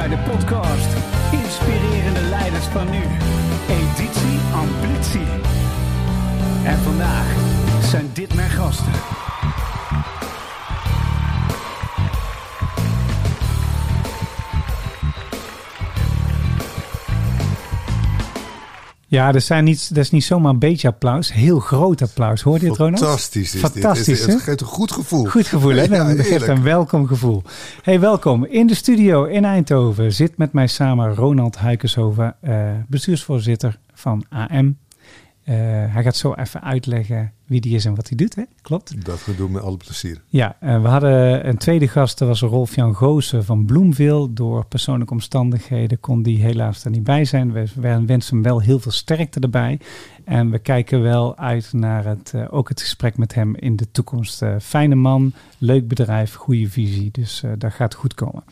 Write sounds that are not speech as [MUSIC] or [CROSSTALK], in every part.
bij de podcast Inspirerende Leiders van Nu, editie Ambitie. En vandaag zijn dit mijn gasten. Ja, dat, zijn niet, dat is niet zomaar een beetje applaus. Heel groot applaus. Hoor je dit, Ronald? Fantastisch is Fantastisch, dit. Het geeft een goed gevoel. Goed gevoel, hè? [LAUGHS] Ja, Dat geeft een welkom gevoel. Hey, welkom. In de studio in Eindhoven zit met mij samen Ronald Huikenshoven, uh, bestuursvoorzitter van AM. Uh, hij gaat zo even uitleggen wie die is en wat hij doet, hè? Klopt? Dat we doen met alle plezier. Ja, uh, we hadden een tweede gast, dat was Rolf-Jan Goosen van Bloemville. Door persoonlijke omstandigheden kon die helaas er niet bij zijn. We, we wensen hem wel heel veel sterkte erbij. En we kijken wel uit naar het, uh, ook het gesprek met hem in de toekomst. Uh, fijne man, leuk bedrijf, goede visie. Dus uh, dat gaat goed komen.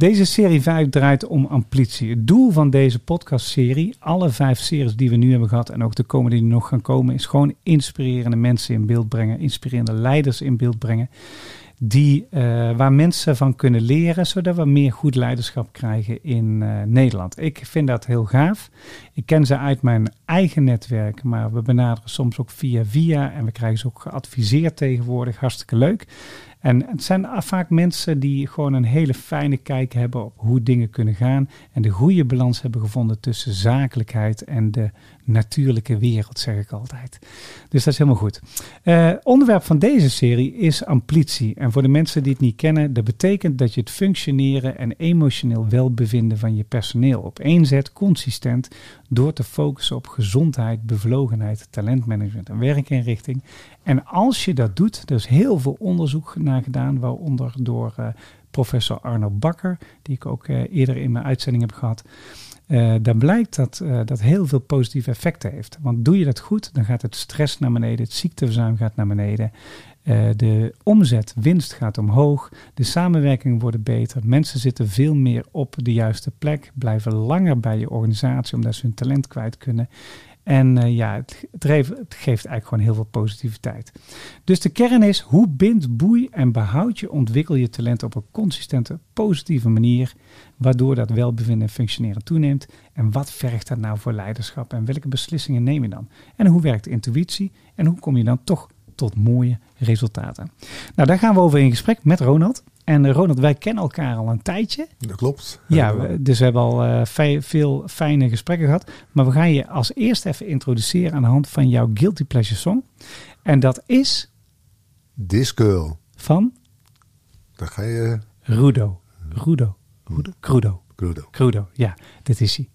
Deze serie 5 draait om amplitie. Het doel van deze podcastserie, alle vijf series die we nu hebben gehad en ook de komende die nog gaan komen, is gewoon inspirerende mensen in beeld brengen, inspirerende leiders in beeld brengen die, uh, waar mensen van kunnen leren, zodat we meer goed leiderschap krijgen in uh, Nederland. Ik vind dat heel gaaf. Ik ken ze uit mijn eigen netwerk, maar we benaderen soms ook via via en we krijgen ze ook geadviseerd tegenwoordig. Hartstikke leuk. En het zijn vaak mensen die gewoon een hele fijne kijk hebben op hoe dingen kunnen gaan en de goede balans hebben gevonden tussen zakelijkheid en de natuurlijke wereld, zeg ik altijd. Dus dat is helemaal goed. Uh, onderwerp van deze serie is amplitie. En voor de mensen die het niet kennen, dat betekent dat je het functioneren en emotioneel welbevinden van je personeel op één zet, consistent, door te focussen op gezondheid, bevlogenheid, talentmanagement en werkinrichting. En als je dat doet, er is heel veel onderzoek naar gedaan, waaronder door uh, professor Arno Bakker, die ik ook uh, eerder in mijn uitzending heb gehad. Uh, dan blijkt dat uh, dat heel veel positieve effecten heeft. Want doe je dat goed, dan gaat het stress naar beneden, het ziekteverzuim gaat naar beneden. Uh, de omzet, winst gaat omhoog, de samenwerkingen worden beter, mensen zitten veel meer op de juiste plek, blijven langer bij je organisatie omdat ze hun talent kwijt kunnen. En uh, ja, het, geeft, geeft eigenlijk gewoon heel veel positiviteit. Dus de kern is, hoe bind, boei en behoud je, ontwikkel je talent op een consistente, positieve manier, waardoor dat welbevinden en functioneren toeneemt. En wat vergt dat nou voor leiderschap en welke beslissingen neem je dan? En hoe werkt intuïtie en hoe kom je dan toch tot mooie resultaten? Nou, daar gaan we over in gesprek met Ronald. En Ronald, wij kennen elkaar al een tijdje. Dat klopt. Ja, we, dus we hebben al uh, fe veel fijne gesprekken gehad. Maar we gaan je als eerst even introduceren aan de hand van jouw Guilty Pleasure Song. En dat is... This Girl. Van? Dan ga je... Rudo. Rudo. Rudo. Crudo. Crudo. Crudo, ja. Dit is hij.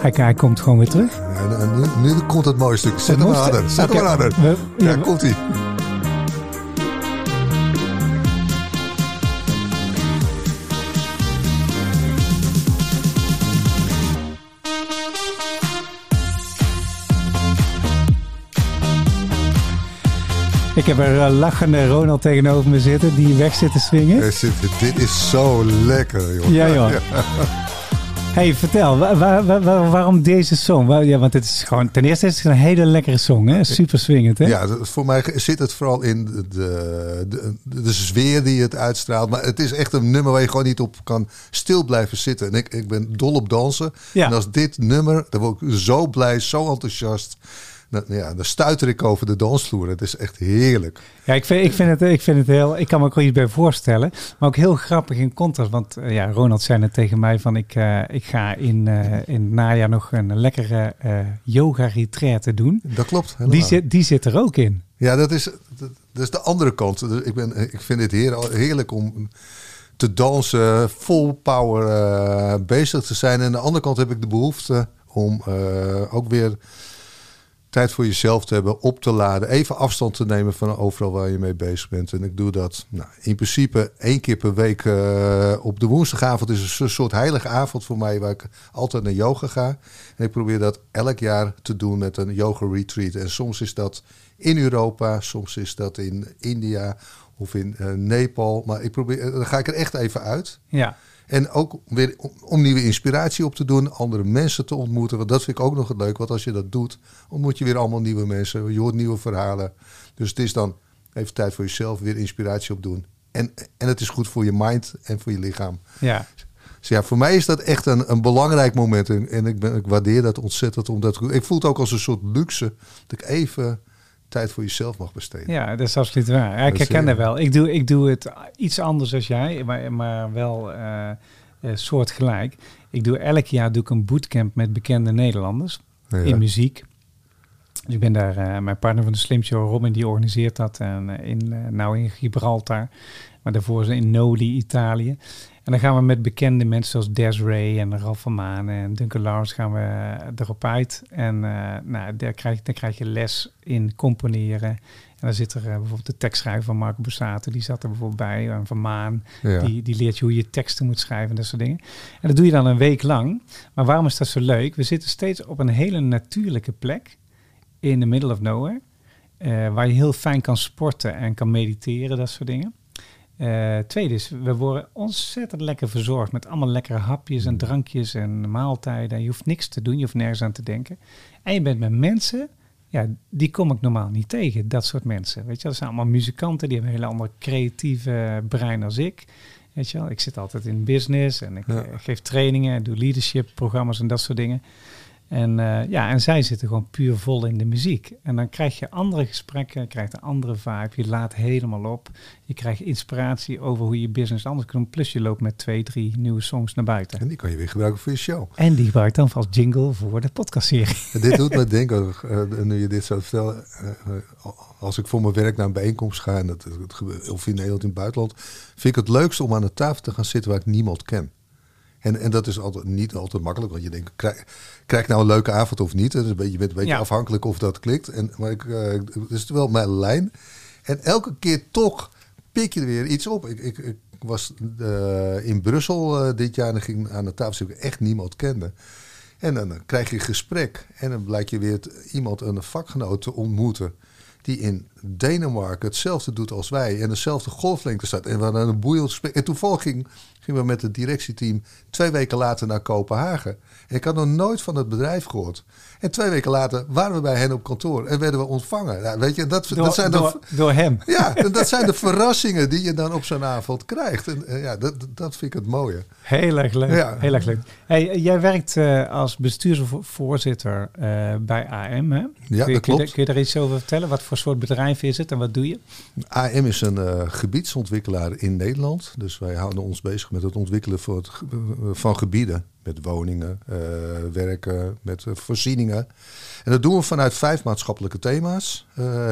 Hij, hij, komt gewoon weer terug. Ja, nu, nu, komt het mooie stuk. Zet hem harder. Zet hem. We, ja, ja, komt hij. Ik heb er een lachende Ronald tegenover me zitten die weg zit te swingen. Dit is zo lekker, joh. Ja, joh. Ja. Hey, vertel, waar, waar, waar, waarom deze song? Ja, want het is gewoon, ten eerste is het een hele lekkere song, hè? Super swingend, hè? Ja, voor mij zit het vooral in de, de, de, de sfeer die het uitstraalt. Maar het is echt een nummer waar je gewoon niet op kan stil blijven zitten. En ik, ik ben dol op dansen. Ja. En als dit nummer, dan word ik zo blij, zo enthousiast. Dan, ja, dan stuiter ik over de dansvloer. Het is echt heerlijk. Ja, ik vind, ik vind, het, ik vind het heel... Ik kan me ook wel iets bij voorstellen. Maar ook heel grappig in contrast. Want uh, ja, Ronald zei net tegen mij van... Ik, uh, ik ga in, uh, in het najaar nog een lekkere yoga-retraite doen. Dat klopt. Die zit, die zit er ook in. Ja, dat is, dat is de andere kant. Ik, ben, ik vind het heer, heerlijk om te dansen, vol power bezig te zijn. En aan de andere kant heb ik de behoefte om ook weer tijd voor jezelf te hebben, op te laden, even afstand te nemen van overal waar je mee bezig bent. En ik doe dat nou, in principe één keer per week uh, op de woensdagavond. is een soort heilige avond voor mij waar ik altijd naar yoga ga. En ik probeer dat elk jaar te doen met een yoga retreat. En soms is dat in Europa, soms is dat in India of in uh, Nepal. Maar ik probeer, dan ga ik er echt even uit. Ja. En ook weer om nieuwe inspiratie op te doen, andere mensen te ontmoeten. Want dat vind ik ook nog het leuk. Want als je dat doet, ontmoet je weer allemaal nieuwe mensen. Je hoort nieuwe verhalen. Dus het is dan even tijd voor jezelf, weer inspiratie op doen. En, en het is goed voor je mind en voor je lichaam. Ja. Dus ja, voor mij is dat echt een, een belangrijk moment. En ik, ben, ik waardeer dat ontzettend. Omdat ik voel het ook als een soort luxe. Dat ik even tijd voor jezelf mag besteden. Ja, dat is absoluut waar. Ja, ik herken dat wel. Ik doe, ik doe het iets anders als jij, maar, maar wel uh, soortgelijk. Ik doe elk jaar doe ik een bootcamp met bekende Nederlanders in muziek. Dus ik ben daar, uh, mijn partner van de Slim Show, Robin, die organiseert dat en, in, nou in Gibraltar. Maar daarvoor ze in Noli, Italië. En dan gaan we met bekende mensen zoals Desiree en Ralph van Maan en Duncan Lawrence gaan we erop uit. En uh, nou, daar krijg, dan krijg je les in componeren. En dan zit er uh, bijvoorbeeld de tekstschrijver van Marco Bussato, die zat er bijvoorbeeld bij. En Van Maan, die, die leert je hoe je teksten moet schrijven en dat soort dingen. En dat doe je dan een week lang. Maar waarom is dat zo leuk? We zitten steeds op een hele natuurlijke plek in the middle of nowhere. Uh, waar je heel fijn kan sporten en kan mediteren, dat soort dingen. Uh, tweede is, we worden ontzettend lekker verzorgd met allemaal lekkere hapjes en drankjes en maaltijden. Je hoeft niks te doen, je hoeft nergens aan te denken. En je bent met mensen, ja, die kom ik normaal niet tegen, dat soort mensen. Weet je, dat zijn allemaal muzikanten, die hebben een hele andere creatieve brein als ik. Weet je wel, ik zit altijd in business en ik ja. Eh, geef trainingen, doe leadership programma's en dat soort dingen. En, uh, ja, en zij zitten gewoon puur vol in de muziek. En dan krijg je andere gesprekken, krijgt een andere vibe. Je laat helemaal op. Je krijgt inspiratie over hoe je business anders kan doen. Plus je loopt met twee, drie nieuwe songs naar buiten. En die kan je weer gebruiken voor je show. En die gebruik dan als jingle voor de podcastserie. dit doet me denken, uh, nu je dit zo vertelt. Uh, als ik voor mijn werk naar een bijeenkomst ga, en dat, dat gebeurt of in Nederland in het buitenland, vind ik het leukste om aan de tafel te gaan zitten waar ik niemand ken. En, en dat is altijd, niet altijd makkelijk, want je denkt, krijg, krijg ik nou een leuke avond of niet? Het is een beetje, je bent een beetje afhankelijk of dat klikt. En, maar ik, uh, het is wel mijn lijn. En elke keer toch pik je er weer iets op. Ik, ik, ik was uh, in Brussel uh, dit jaar en ging aan de tafel ik echt niemand kende. En dan, dan krijg je een gesprek en dan blijkt je weer iemand, een vakgenoot te ontmoeten die in Denemarken hetzelfde doet als wij en dezelfde golflengte staat. En we hadden een boeiend gesprek. En toevallig ging, gingen we met het directieteam twee weken later naar Kopenhagen. En ik had nog nooit van het bedrijf gehoord. En twee weken later waren we bij hen op kantoor en werden we ontvangen. Nou, weet je, dat, door, dat zijn door, de, door hem. [LAUGHS] Ja, dat zijn de [LAUGHS] verrassingen die je dan op zo'n avond krijgt. En uh, ja, dat, dat vind ik het mooie. Heel erg leuk. Ja. Heel erg leuk. Hey, jij werkt uh, als bestuursvoorzitter uh, bij AM, hè? Ja, kun je, dat klopt. Kun je, kun je daar iets over vertellen? Wat voor soort bedrijf is het en wat doe je? AM is een gebiedsontwikkelaar in Nederland. Dus wij houden ons bezig met het ontwikkelen voor het, van gebieden. Met woningen, werken, met voorzieningen. En dat doen we vanuit vijf maatschappelijke thema's.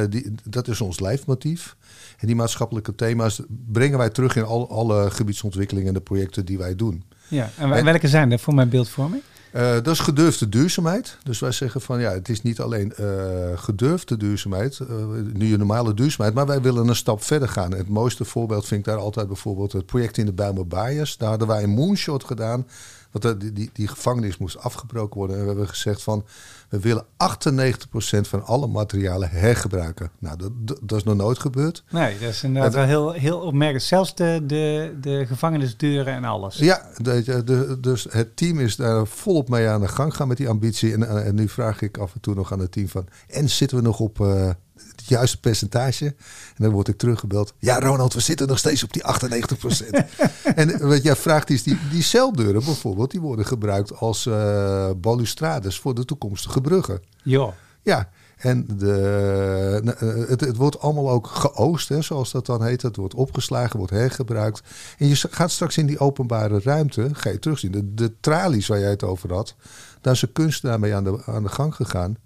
Die, dat is ons lijfmotief. En die maatschappelijke thema's brengen wij terug in al, alle gebiedsontwikkelingen en de projecten die wij doen. Ja, en, en welke zijn er voor mijn beeldvorming? Uh, dat is gedurfde duurzaamheid. Dus wij zeggen van ja, het is niet alleen uh, gedurfde duurzaamheid, uh, nu je normale duurzaamheid, maar wij willen een stap verder gaan. Het mooiste voorbeeld vind ik daar altijd bijvoorbeeld het project in de Bijlmer. Daar hadden wij een moonshot gedaan want die, die, die gevangenis moest afgebroken worden. En we hebben gezegd van, we willen 98% van alle materialen hergebruiken. Nou, dat, dat is nog nooit gebeurd. Nee, dat is inderdaad wel heel, heel opmerkelijk. Zelfs de, de, de gevangenisdeuren en alles. Ja, de, de, dus het team is daar volop mee aan de gang gaan met die ambitie. En, en nu vraag ik af en toe nog aan het team van, en zitten we nog op... Uh, het juiste percentage. En dan word ik teruggebeld. Ja, Ronald, we zitten nog steeds op die 98%. [LAUGHS] en wat jij vraagt is, die, die celdeuren bijvoorbeeld, die worden gebruikt als uh, balustrades voor de toekomstige bruggen. Ja. Ja, en de, het, het, wordt allemaal ook geoost, hè, zoals dat dan heet. Het wordt opgeslagen, wordt hergebruikt. En je gaat straks in die openbare ruimte, ga je terugzien. De, de tralies waar jij het over had, daar is een kunstenaar mee aan de, aan de gang gegaan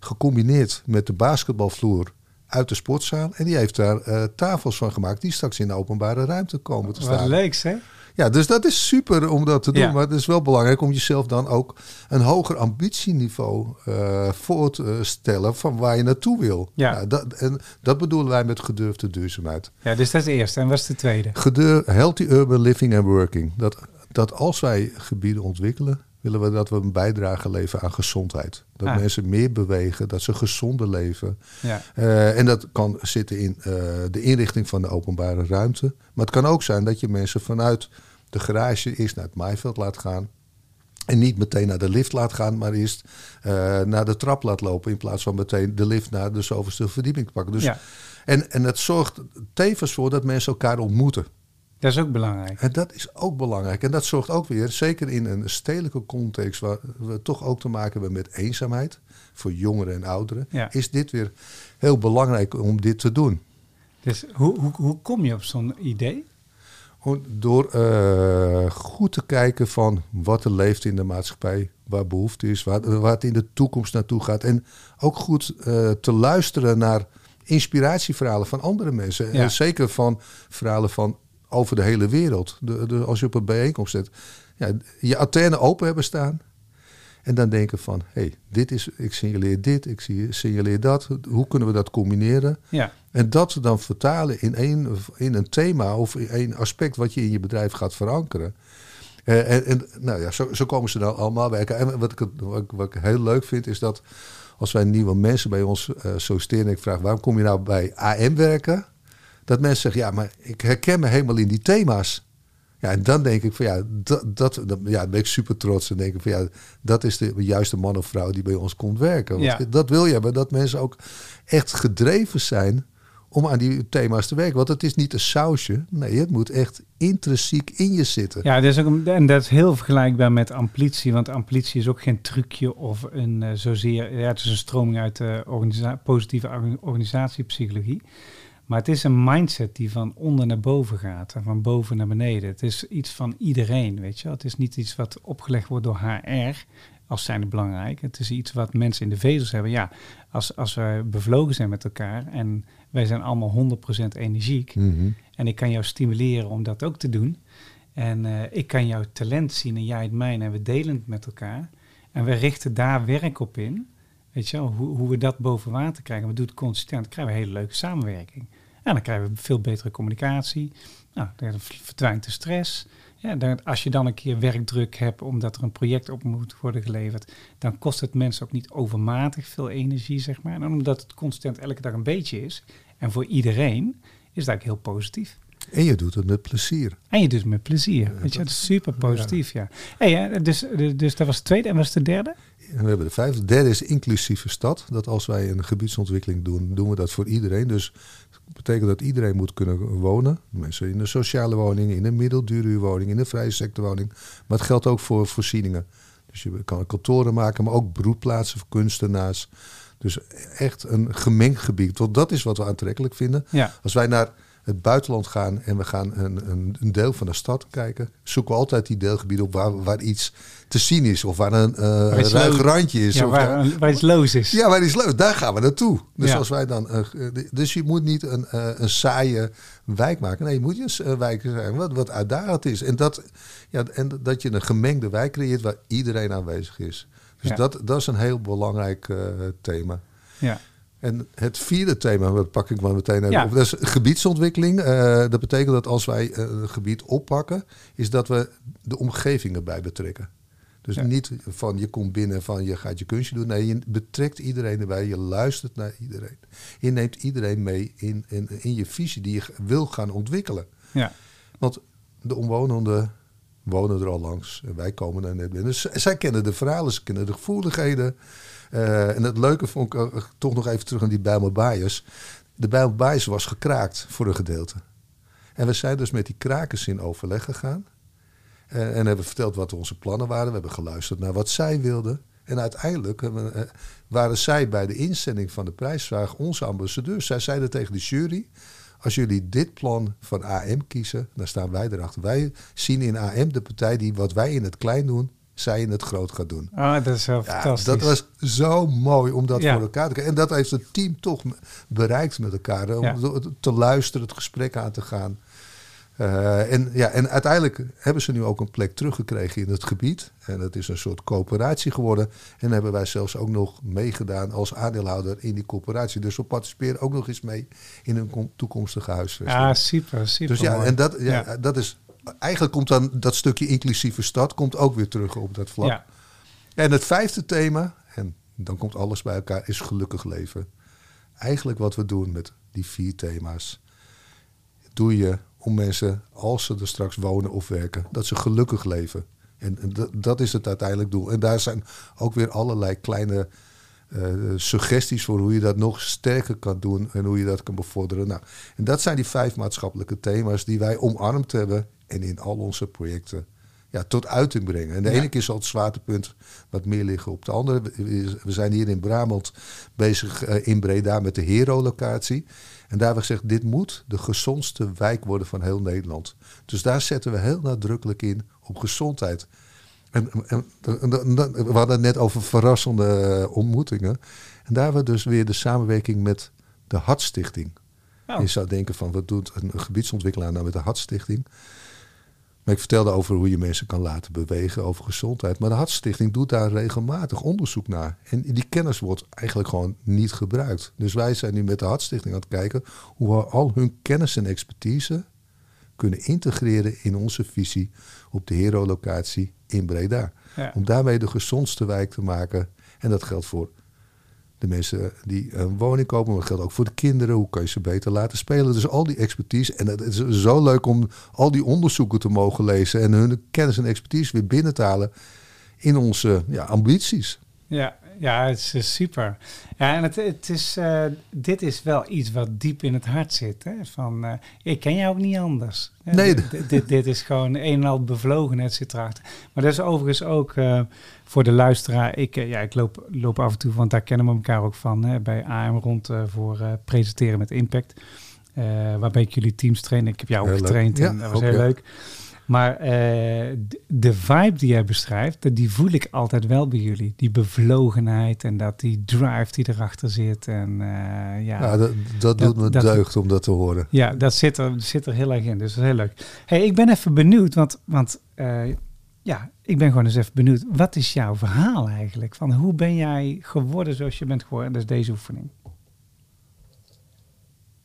gecombineerd met de basketbalvloer uit de sportzaal. En die heeft daar uh, tafels van gemaakt die straks in de openbare ruimte komen te staan. Wat leuk, hè? Ja, dus dat is super om dat te doen. Maar het is wel belangrijk om jezelf dan ook een hoger ambitieniveau uh, voor te stellen van waar je naartoe wil. Ja. dat, en dat bedoelen wij met gedurfde duurzaamheid. Ja, dus dat is de eerste. En wat is de tweede? Gedurf, healthy urban living and working. Dat, dat als wij gebieden ontwikkelen, willen we dat we een bijdrage leveren aan gezondheid. Dat ah. mensen meer bewegen, dat ze gezonder leven. Ja. Uh, en dat kan zitten in uh, de inrichting van de openbare ruimte. Maar het kan ook zijn dat je mensen vanuit de garage eerst naar het maaiveld laat gaan. En niet meteen naar de lift laat gaan, maar eerst uh, naar de trap laat lopen. In plaats van meteen de lift naar de zoveelste verdieping te pakken. Dus, ja. en, en het zorgt tevens voor dat mensen elkaar ontmoeten. Dat is ook belangrijk. En dat is ook belangrijk. En dat zorgt ook weer, zeker in een stedelijke context, waar we toch ook te maken hebben met eenzaamheid voor jongeren en ouderen, is dit weer heel belangrijk om dit te doen. Dus hoe, hoe, hoe kom je op zo'n idee? Door uh, goed te kijken van wat er leeft in de maatschappij, waar behoefte is, waar, waar het in de toekomst naartoe gaat. En ook goed uh, te luisteren naar inspiratieverhalen van andere mensen. En zeker van verhalen van over de hele wereld. De, de, als je op een bijeenkomst zit, ja, je antenne open hebben staan. En dan denken van, hé, hey, dit is, ik signaleer dit, ik signaleer dat. Hoe kunnen we dat combineren? Ja. En dat dan vertalen in, een, in een thema of in één aspect wat je in je bedrijf gaat verankeren. Uh, en, en, nou ja, zo, zo, komen ze dan allemaal werken. En wat ik, wat, wat ik heel leuk vind, is dat als wij nieuwe mensen bij ons uh, solliciteren en ik vraag waarom kom je nou bij AM werken? Dat mensen zeggen, ja, maar ik herken me helemaal in die thema's. Ja, en dan denk ik van ja, dat, dat, ja, dan ben ik super trots. En denk ik van ja, dat is de juiste man of vrouw die bij ons komt werken. Want ja. dat wil je hebben, dat mensen ook echt gedreven zijn om aan die thema's te werken. Want het is niet een sausje. Nee, het moet echt intrinsiek in je zitten. Ja, dat is ook, en dat is heel vergelijkbaar met amplitie. Want amplitie is ook geen trucje of een uh, zozeer... Ja, het is een stroming uit de organisa positieve organisatiepsychologie. Maar het is een mindset die van onder naar boven gaat en van boven naar beneden. Het is iets van iedereen, weet je. Het is niet iets wat opgelegd wordt door HR als zijnde belangrijk. Het is iets wat mensen in de vezels hebben. Ja, als, als we bevlogen zijn met elkaar en wij zijn allemaal 100% energiek. Mhm. En ik kan jou stimuleren om dat ook te doen. En uh, ik kan jouw talent zien en jij het mijne en we delen het met elkaar. En we richten daar werk op in. Weet je wel, hoe, hoe we dat boven water krijgen. We doen het consistent, dan krijgen we een hele leuke samenwerking. En dan krijgen we veel betere communicatie. Nou, dan verdwijnt de stress. Ja, dan, als je dan een keer werkdruk hebt omdat er een project op moet worden geleverd, dan kost het mensen ook niet overmatig veel energie, zeg maar. En omdat het constant elke dag een beetje is, en voor iedereen, is dat ook heel positief. En je doet het met plezier. En je doet het met plezier. Weet je, dat is super positief, ja. Hey, dus, dus dat was het tweede. En wat is de derde? We hebben de vijfde. De derde is inclusieve stad. Dat als wij een gebiedsontwikkeling doen, doen we dat voor iedereen. Dus dat betekent dat iedereen moet kunnen wonen. Mensen in de sociale woning, in een middeldure woning, in een vrije sectorwoning. Maar het geldt ook voor voorzieningen. Dus je kan kantoren maken, maar ook broedplaatsen voor kunstenaars. Dus echt een gemengd gebied. Want dat is wat we aantrekkelijk vinden. Als wij naar het buitenland gaan en we gaan een, een, een, deel van de stad kijken, zoeken we altijd die deelgebieden op waar, waar iets te zien is of waar een uh, ruig randje is. Ja, of waar, waar, iets loos is. Ja, waar iets loos Daar gaan we naartoe. Dus, als wij dan, uh, dus je moet niet een, uh, een saaie wijk maken. Nee, je moet een wijk zijn wat, wat uitdagend is. En dat, ja, en dat je een gemengde wijk creëert waar iedereen aanwezig is. Dus dat, dat is een heel belangrijk thema. Ja. En het vierde thema, dat pak ik maar meteen even op, dat is gebiedsontwikkeling. Uh, dat betekent dat als wij uh, een gebied oppakken, is dat we de omgeving erbij betrekken. Dus niet van je komt binnen van je gaat je kunstje doen. Nee, je betrekt iedereen erbij. Je luistert naar iedereen. Je neemt iedereen mee in, in, in je visie die je wil gaan ontwikkelen. Ja. Want de omwonenden wonen er al langs. En wij komen daar net binnen. Dus zij kennen de verhalen, ze kennen de gevoeligheden. Uh, en het leuke vond ik uh, toch nog even terug aan die Bias. De Bias was gekraakt voor een gedeelte. En we zijn dus met die krakers in overleg gegaan. Uh, en hebben verteld wat onze plannen waren. We hebben geluisterd naar wat zij wilden. En uiteindelijk we, waren zij bij de inzending van de prijsvraag onze ambassadeurs. Zij zeiden tegen de jury: Als jullie dit plan van AM kiezen, dan staan wij erachter. Wij zien in AM de partij die wat wij in het klein doen, zij in het groot gaat doen. Ah, dat is wel ja, fantastisch. Dat was zo mooi om dat voor elkaar te krijgen. En dat heeft het team toch bereikt met elkaar. Om te luisteren, het gesprek aan te gaan. Uh, en, ja, en uiteindelijk hebben ze nu ook een plek teruggekregen in het gebied. En dat is een soort coöperatie geworden. En hebben wij zelfs ook nog meegedaan als aandeelhouder in die coöperatie. Dus we participeren ook nog eens mee in een toekomstige huisvesting. Ah, super, super. Dus ja, en dat, ja, dat is. Eigenlijk komt dan dat stukje inclusieve stad komt ook weer terug op dat vlak. Ja. En het vijfde thema, en dan komt alles bij elkaar, is gelukkig leven. Eigenlijk wat we doen met die vier thema's. Doe je om mensen, als ze er straks wonen of werken, dat ze gelukkig leven. En, dat is het uiteindelijk doel. En daar zijn ook weer allerlei kleine uh, suggesties voor hoe je dat nog sterker kan doen en hoe je dat kan bevorderen. Nou, en dat zijn die vijf maatschappelijke thema's die wij omarmd hebben en in al onze projecten ja, tot uiting brengen. En de ene keer zal het zwaartepunt wat meer liggen op de andere. We zijn hier in Brabant bezig uh, in Breda met de Hero-locatie. En daar hebben we gezegd, dit moet de gezondste wijk worden van heel Nederland. Dus daar zetten we heel nadrukkelijk in op gezondheid. En, en, we hadden het net over verrassende eh, ontmoetingen. En daar hebben we dus weer de samenwerking met de Hartstichting. Oh. Je zou denken van, wat doet een, gebiedsontwikkelaar nou met de Hartstichting? Maar ik vertelde over hoe je mensen kan laten bewegen, over gezondheid. Maar de Hartstichting doet daar regelmatig onderzoek naar. En die kennis wordt eigenlijk gewoon niet gebruikt. Dus wij zijn nu met de Hartstichting aan het kijken hoe we al hun kennis en expertise kunnen integreren in onze visie op de Hero-locatie in Breda. Om daarmee de gezondste wijk te maken. En dat geldt voor de mensen die een woning kopen, maar dat geldt ook voor de kinderen. Hoe kan je ze beter laten spelen? Dus al die expertise. En het is zo leuk om al die onderzoeken te mogen lezen en hun kennis en expertise weer binnen te halen in onze ja, ambities. Ja, ja, het is super. Ja, en het, het is, uh, dit is wel iets wat diep in het hart zit. Hè? Van, uh, ik ken jou ook niet anders. Nee. dit, dit, is gewoon een en al bevlogenheid zit erachter. Maar dat is overigens ook uh, voor de luisteraar. Ik, ja, ik loop, loop af en toe, want daar kennen we elkaar ook van. Hè, bij AM rond voor presenteren met impact. waarbij ik jullie teams train. Ik heb jou ook getraind en dat was heel leuk. Maar uh, de vibe die jij beschrijft, die voel ik altijd wel bij jullie. Die bevlogenheid en dat die drive die erachter zit. En, uh, ja, ja, dat, dat, doet me deugd om dat te horen. Ja, dat zit er, zit er heel erg in. Dus dat is heel leuk. Hey, ik ben even benieuwd, want, want uh, ja, ik ben gewoon eens even benieuwd. Wat is jouw verhaal eigenlijk? Van hoe ben jij geworden zoals je bent geworden? Dat is deze oefening.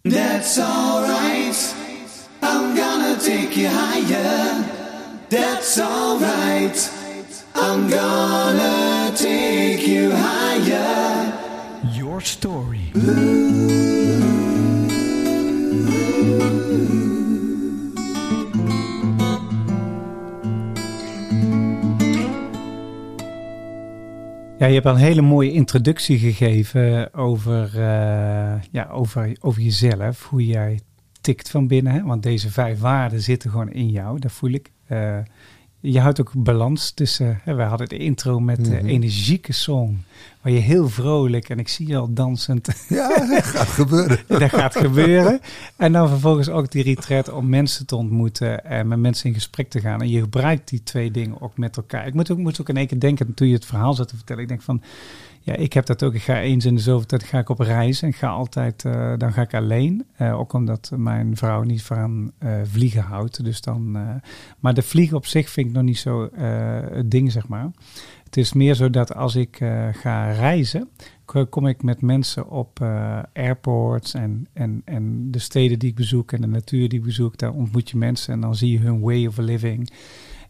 That's alright. Take you higher. That's alright. I'm gonna take you higher. Your story. Ja, je hebt al een hele mooie introductie gegeven over, uh, ja, over, over jezelf. Hoe jij tikt van binnen. Hè? Want deze vijf waarden zitten gewoon in jou, dat voel ik. Uh, je houdt ook balans tussen. Hè, we hadden de intro met mm energieke song. Waar je heel vrolijk en ik zie je al dansend. Ja, dat gaat gebeuren. [LAUGHS] dat gaat gebeuren. En dan vervolgens ook die retreat om mensen te ontmoeten en met mensen in gesprek te gaan. En je gebruikt die twee dingen ook met elkaar. Ik moet ook, moet ook in één keer denken, toen je het verhaal zat te vertellen. Ik denk van ja, ik heb dat ook. Ik ga eens in de zoveel tijd ga ik op reis en ga altijd, uh, dan ga ik alleen. Uh, ook omdat mijn vrouw niet van uh, vliegen houdt. Dus dan, maar de vliegen op zich vind ik nog niet zo het ding, zeg maar. Het is meer zo dat als ik ga reizen, kom ik met mensen op airports en, en, en de steden die ik bezoek en de natuur die ik bezoek. Daar ontmoet je mensen en dan zie je hun way of living.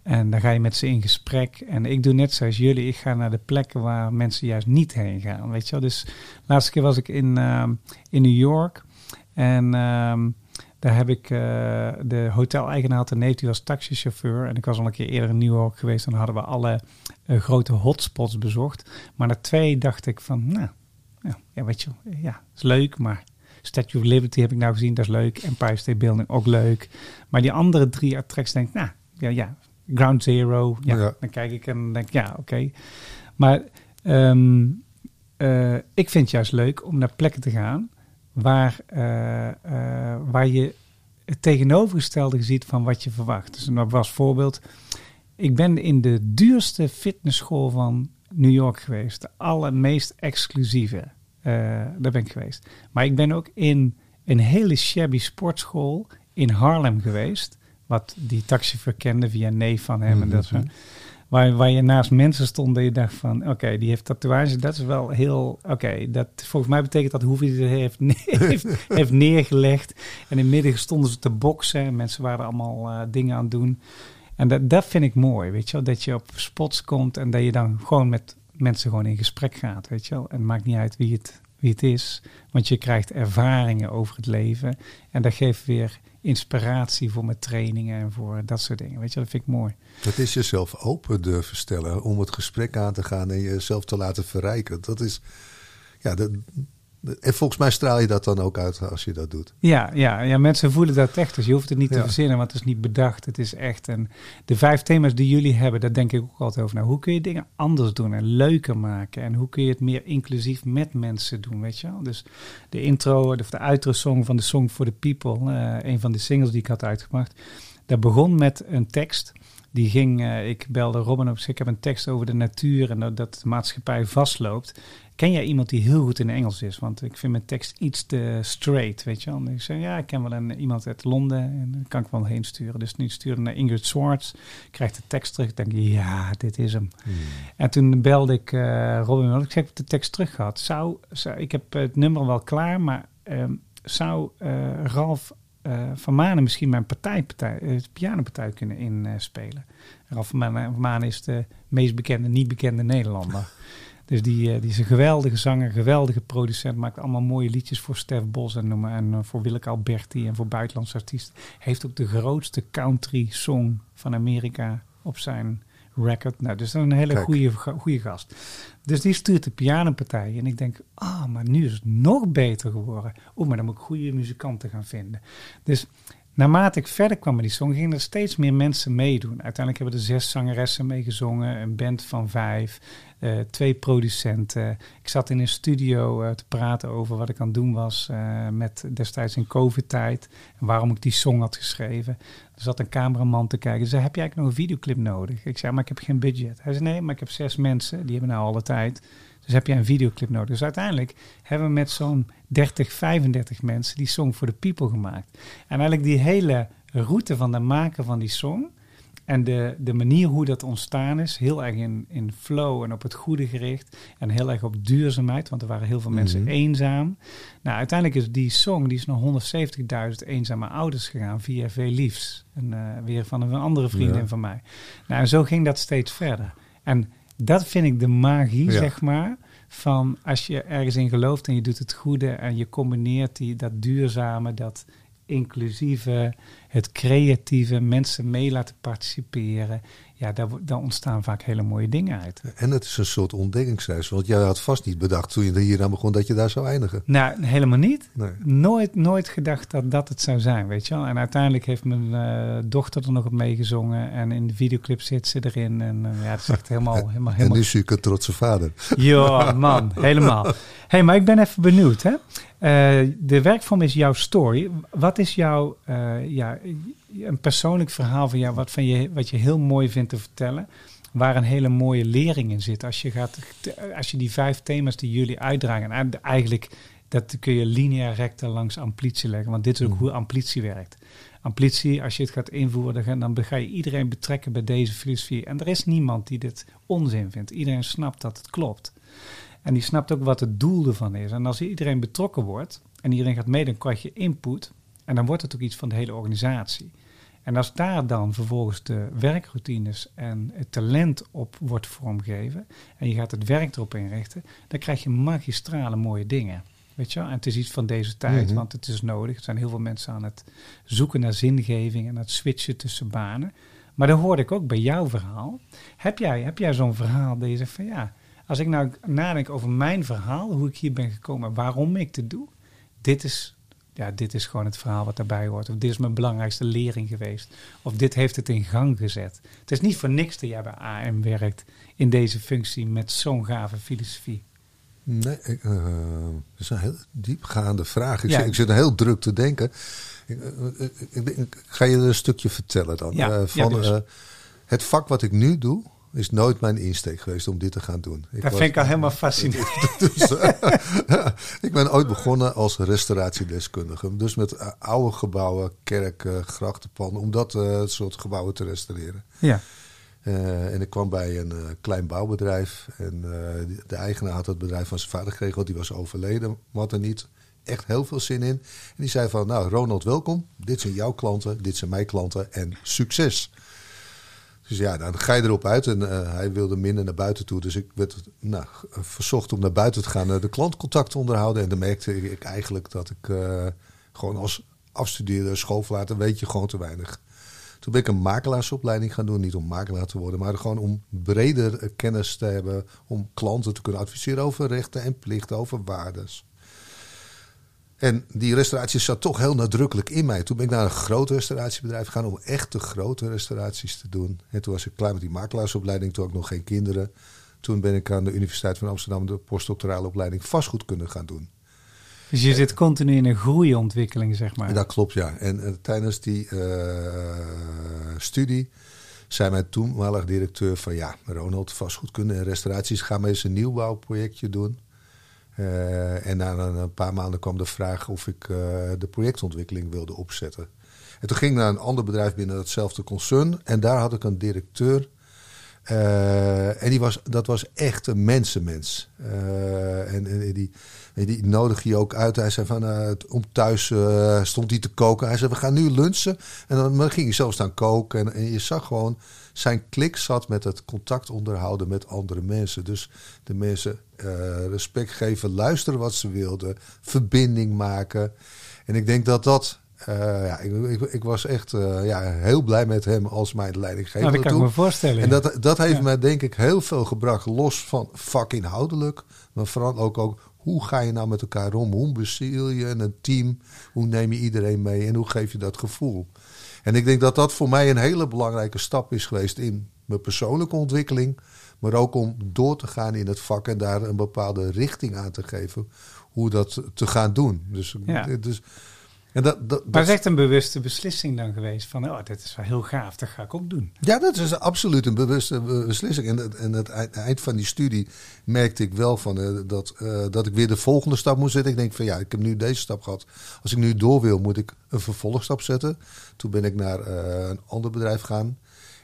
En dan ga je met ze in gesprek. En ik doe net zoals jullie. Ik ga naar de plekken waar mensen juist niet heen gaan. Weet je wel? Dus de laatste keer was ik in, ehm, in New York. En ehm, daar heb ik uh, de hotel-eigenaar had neef, die was taxichauffeur. En ik was al een keer eerder in New York geweest. En dan hadden we alle uh, grote hotspots bezocht. Maar na twee dacht ik van, nou, ja, weet je, ja, is leuk, maar Statue of Liberty heb ik nou gezien, dat is leuk. Empire State Building ook leuk. Maar die andere drie attracties denk ik, nou, ja, ja, Ground Zero. Ja, Dan kijk ik en denk ja, oké. Maar ehm, eh, ik vind het juist leuk om naar plekken te gaan waar, uh, uh, waar je het tegenovergestelde ziet van wat je verwacht. Dus een was voorbeeld. Ik ben in de duurste fitnessschool van New York geweest. De allermeest exclusieve. daar ben ik geweest. Maar ik ben ook in een hele shabby sportschool in Harlem geweest wat die taxichauffeur kende via neef van hem. en dat soort. Waar, waar je naast mensen stond en je dacht van... oké, die heeft tatoeage, dat is wel heel... oké, dat volgens mij betekent dat hoeveel hij heeft, [LAUGHS] heeft, [LAUGHS] heeft neergelegd. En in midden stonden ze te boksen. En mensen waren allemaal uh, dingen aan het doen. En dat, dat vind ik mooi, weet je wel. Dat je op spots komt en dat je dan gewoon met mensen gewoon in gesprek gaat, weet je wel. En het maakt niet uit wie het, wie het is. Want je krijgt ervaringen over het leven. En dat geeft weer inspiratie voor mijn trainingen en voor dat soort dingen. Weet je, dat vind ik mooi. Het is jezelf open durven stellen om het gesprek aan te gaan en jezelf te laten verrijken. Dat is, ja, dat, en volgens mij straal je dat dan ook uit als je dat doet. Ja, ja, ja mensen voelen dat echt. Dus je hoeft het niet te verzinnen, want het is niet bedacht. Het is echt. En de vijf thema's die jullie hebben, daar denk ik ook altijd over. Nou, hoe kun je dingen anders doen en leuker maken? En hoe kun je het meer inclusief met mensen doen, weet je wel? Dus de intro, of de outro song van de Song for the People, uh, een van de singles die ik had uitgebracht. Dat begon met een tekst. Die ging, uh, ik belde Robin op, ik heb een tekst over de natuur en dat, dat de maatschappij vastloopt. Ken jij iemand die heel goed in Engels is? Want ik vind mijn tekst iets te straight, weet je wel. ik zei, ja, ik ken wel een, iemand uit Londen en dan kan ik wel heen sturen. Dus nu stuurde naar Ingrid Swartz, krijgt de tekst terug. Ik denk, ja, dit is hem. Hmm. En toen belde ik uh, Robin, ik heb de tekst terug gehad. Zou, zou, ik heb het nummer wel klaar, maar uh, zou uh, Ralf uh, van Manen misschien mijn partij, partij, het pianopartij kunnen inspelen? Ralf van Manen is de meest bekende, niet bekende Nederlander. [LAUGHS] Dus die, uh, die is een geweldige zanger, geweldige producent. Maakt allemaal mooie liedjes voor Stef Bos en, en uh, voor Willeke Alberti en voor buitenlandse artiesten. Heeft ook de grootste country song van Amerika op zijn record. Nou, dus een hele goede, goede gast. Dus die stuurt de pianopartij. En ik denk, ah, oh, maar nu is het nog beter geworden. Oeh, maar dan moet ik goede muzikanten gaan vinden. Dus naarmate ik verder kwam met die song, gingen er steeds meer mensen meedoen. Uiteindelijk hebben er zes zangeressen meegezongen, een band van vijf. Uh, twee producenten. Ik zat in een studio uh, te praten over wat ik aan het doen was uh, met destijds in COVID-tijd. En waarom ik die song had geschreven. Er zat een cameraman te kijken. Ze zei, heb jij eigenlijk nog een videoclip nodig? Ik zei, maar ik heb geen budget. Hij zei, nee, maar ik heb zes mensen. Die hebben nou alle tijd. Dus heb jij een videoclip nodig? Dus uiteindelijk hebben we met zo'n 30, 35 mensen die song voor de people gemaakt. En eigenlijk die hele route van de maken van die song en de, de manier hoe dat ontstaan is, heel erg in, in flow en op het goede gericht. En heel erg op duurzaamheid, want er waren heel veel mensen mhm. eenzaam. Nou, uiteindelijk is die song, die is naar 170.000 eenzame ouders gegaan via Veel Liefs. En, uh, weer van een andere vriendin van mij. Nou, en zo ging dat steeds verder. En dat vind ik de magie, zeg maar. Van als je ergens in gelooft en je doet het goede en je combineert die, dat duurzame, dat inclusieve, het creatieve, mensen mee laten participeren. Ja, daar, daar, ontstaan vaak hele mooie dingen uit. En het is een soort ontdekkingsreis. Want jij had vast niet bedacht toen je hier aan begon dat je daar zou eindigen. Nou, helemaal niet. Nooit, nooit gedacht dat dat het zou zijn, weet je wel. En uiteindelijk heeft mijn uh, dochter er nog op meegezongen. En in de videoclip zit ze erin. En uh, ja, het is echt helemaal... helemaal, [LAUGHS] helemaal... En nu is u een trotse vader. Ja, man, helemaal. Hé, [LAUGHS] hey, maar ik ben even benieuwd, hè. Uh, de werkvorm is jouw story. Wat is jouw, uh, ja, een persoonlijk verhaal van jou, wat, van je, wat je heel mooi vindt te vertellen, waar een hele mooie lering in zit? Als je, gaat, als je die vijf thema's die jullie uitdragen, en eigenlijk dat kun je lineair recta langs amplitie leggen, want dit is ook mm. hoe amplitie werkt. Amplitie, als je het gaat invoeren, dan ga je iedereen betrekken bij deze filosofie. En er is niemand die dit onzin vindt. Iedereen snapt dat het klopt. En die snapt ook wat het doel ervan is. En als iedereen betrokken wordt en iedereen gaat mee, dan krijg je input. En dan wordt het ook iets van de hele organisatie. En als daar dan vervolgens de werkroutines en het talent op wordt vormgegeven en je gaat het werk erop inrichten, dan krijg je magistrale mooie dingen. Weet je wel? En het is iets van deze tijd, mhm. want het is nodig. Er zijn heel veel mensen aan het zoeken naar zingeving en het switchen tussen banen. Maar dat hoorde ik ook bij jouw verhaal. Heb jij, heb jij zo'n verhaal dat je zegt van ja, als ik nou nadenk over mijn verhaal, hoe ik hier ben gekomen, waarom ik dit doe, dit is, ja, dit is gewoon het verhaal wat daarbij hoort. Of dit is mijn belangrijkste lering geweest. Of dit heeft het in gang gezet. Het is niet voor niks dat jij bij AM werkt in deze functie met zo'n gave filosofie. Nee, ik, uh, dat is een heel diepgaande vraag. Ik, ja. zit, ik zit heel druk te denken. Ik, ik, ik, ga je een stukje vertellen dan. Ja, uh, van ja, dus. uh, het vak wat ik nu doe is nooit mijn insteek geweest om dit te gaan doen. Ik dat vind ik al helemaal [LAUGHS] fascinerend. [LAUGHS] dus, [LAUGHS] ik ben ooit begonnen als restauratiedeskundige. Dus met eh, oude gebouwen, kerken, grachtenpanden, om dat uh, soort gebouwen te restaureren. Ja. Uh, en ik kwam bij een klein bouwbedrijf. En de eigenaar had het bedrijf van zijn vader gekregen, want die was overleden. Maar had er niet echt heel veel zin in. En die zei van, nou Ronald, welkom. Dit zijn jouw klanten, dit zijn mijn klanten en succes. Dus ja, dan ga je erop uit. En uh, hij wilde minder naar buiten toe. Dus ik werd nou, verzocht om naar buiten te gaan, uh, de klantcontact onderhouden. En dan merkte ik eigenlijk dat ik uh, gewoon als afstudeerde schoolverlater weet je gewoon te weinig. Toen ben ik een makelaarsopleiding gaan doen. Niet om makelaar te worden, maar gewoon om breder kennis te hebben. Om klanten te kunnen adviseren over rechten en plichten, over waardes. En die restauratie zat toch heel nadrukkelijk in mij. Toen ben ik naar een groot restauratiebedrijf gegaan om echt de grote restauraties te doen. En toen was ik klaar met die makelaarsopleiding, toen had ik nog geen kinderen. Toen ben ik aan de Universiteit van Amsterdam de postdoctorale opleiding vastgoedkunde gaan doen. Dus je zit continu in een groeiontwikkeling, zeg maar. Dat klopt, ja. En, tijdens die uh, studie zei mijn toenmalig directeur van... ja, Ronald, vastgoedkunde en restauraties, ga maar eens een nieuwbouwprojectje doen. Uh, en na een, paar maanden kwam de vraag of ik uh, de projectontwikkeling wilde opzetten. En toen ging ik naar een ander bedrijf binnen datzelfde concern. En daar had ik een directeur. Uh, en die was, dat was echt een mensenmens. en, en die, die nodigde je ook uit. Hij zei van, om thuis stond hij te koken. Hij zei, we gaan nu lunchen. En dan ging hij zo staan koken. En, en je zag gewoon zijn klik zat met het contact onderhouden met andere mensen. Dus de mensen uh, respect geven, luisteren wat ze wilden, verbinding maken. En ik denk dat dat. Uh, ja, ik, ik, ik, was echt uh, ja, heel blij met hem als mijn leidinggever. Nou, dat kan ik me voorstellen. En dat, dat heeft ja. mij denk ik heel veel gebracht. Los van vakinhoudelijk, maar vooral ook, ook hoe ga je nou met elkaar om? Hoe beziel je een team? Hoe neem je iedereen mee? En hoe geef je dat gevoel? En ik denk dat dat voor mij een hele belangrijke stap is geweest in mijn persoonlijke ontwikkeling. Maar ook om door te gaan in het vak en daar een bepaalde richting aan te geven. Hoe dat te gaan doen. Dus, ja. dus en dat, dat, maar is echt een bewuste beslissing dan geweest van, oh, dit is wel heel gaaf, dat ga ik ook doen. Ja, dat is absoluut een bewuste beslissing. En, en het eind van die studie merkte ik wel van, uh, dat, uh, dat ik weer de volgende stap moest zetten. Ik denk van, ja, ik heb nu deze stap gehad. Als ik nu door wil, moet ik een vervolgstap zetten. Toen ben ik naar uh, een ander bedrijf gaan.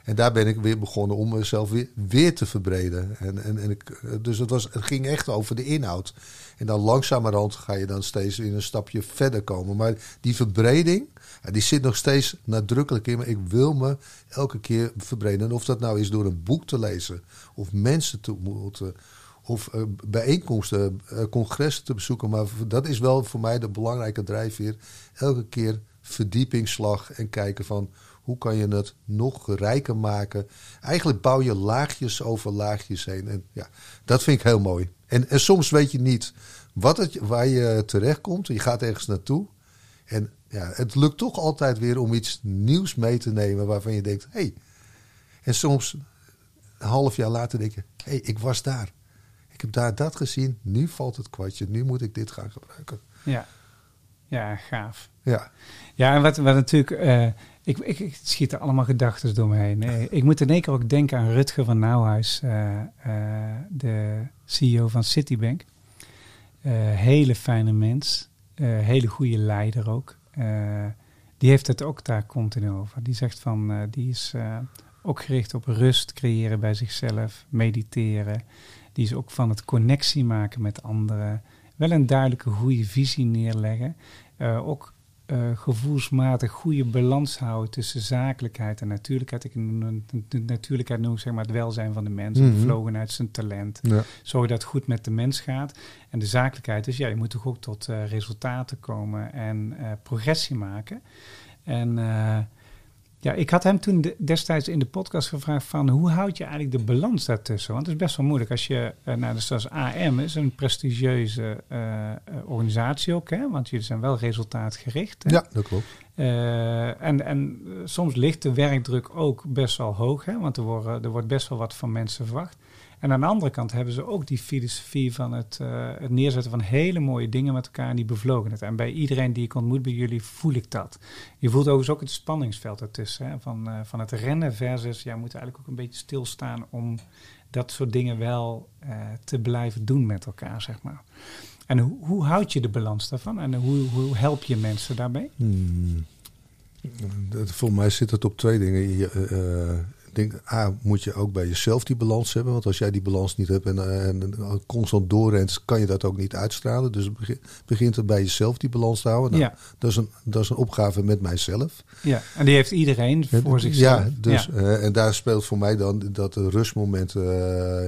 En daar ben ik weer begonnen om mezelf weer, weer te verbreden. En, en, en ik, dus het, was, het ging echt over de inhoud. En dan langzamerhand ga je dan steeds in een stapje verder komen. Maar die verbreding, die zit nog steeds nadrukkelijk in. Maar ik wil me elke keer verbreden. En of dat nou is door een boek te lezen, of mensen te ontmoeten, of uh, bijeenkomsten, uh, congressen te bezoeken. Maar dat is wel voor mij de belangrijke drijfveer. Elke keer verdiepingsslag en kijken van hoe kan je het nog rijker maken? Eigenlijk bouw je laagjes over laagjes heen. En ja, dat vind ik heel mooi. En, en soms weet je niet wat het, waar je terecht komt. Je gaat ergens naartoe. En ja, het lukt toch altijd weer om iets nieuws mee te nemen waarvan je denkt. Hey. En soms een half jaar later denk je: hé, hey, ik was daar. Ik heb daar dat gezien. Nu valt het kwartje. Nu moet ik dit gaan gebruiken. Ja, ja gaaf. Ja, ja en wat, wat natuurlijk. Uh, ik, ik, ik, schiet er allemaal gedachten door me heen. ik moet in één keer ook denken aan Rutger van Nauwhuis, uh, uh, de CEO van Citibank. Uh, hele fijne mens, hele goede leider ook. die heeft het ook daar continu over. Die zegt van, die is ook gericht op rust creëren bij zichzelf, mediteren. Die is ook van het connectie maken met anderen. Wel een duidelijke goede visie neerleggen. ook uh, gevoelsmatig goede balans houden tussen zakelijkheid en natuurlijkheid. Ik, de natuurlijkheid noem zeg maar het welzijn van de mens, mm -hmm. zijn talent. Ja. Zorg dat het goed met de mens gaat. En de zakelijkheid is, ja, je moet toch ook tot uh, resultaten komen en progressie maken. En ja, ik had hem toen destijds in de podcast gevraagd van hoe houd je eigenlijk de balans daartussen? Want het is best wel moeilijk als je, uh, nou dus zoals AM is een prestigieuze uh, organisatie ook, hè? want jullie zijn wel resultaatgericht. Hè? Ja, dat klopt. Uh, en, en soms ligt de werkdruk ook best wel hoog, hè? want er, worden, er wordt best wel wat van mensen verwacht. En aan de andere kant hebben ze ook die filosofie van het, uh, het neerzetten van hele mooie dingen met elkaar en die bevlogenheid. En bij iedereen die ik ontmoet bij jullie voel ik dat. Je voelt overigens ook het spanningsveld ertussen. Hè? Van, uh, van het rennen versus, ja, moet eigenlijk ook een beetje stilstaan om dat soort dingen wel uh, te blijven doen met elkaar, zeg maar. En hoe, hoe houd je de balans daarvan en hoe, hoe help je mensen daarbij? Hmm. Voor mij zit het op twee dingen. Je, denk, A, moet je ook bij jezelf die balans hebben. Want als jij die balans niet hebt en, en, constant doorrent, kan je dat ook niet uitstralen. Dus begint het bij jezelf die balans te houden. Nou, ja. dat, is een, dat is een opgave met mijzelf. Ja, en die heeft iedereen voor zichzelf. Ja, dus, ja. Uh, en daar speelt voor mij dan dat rustmoment... Uh,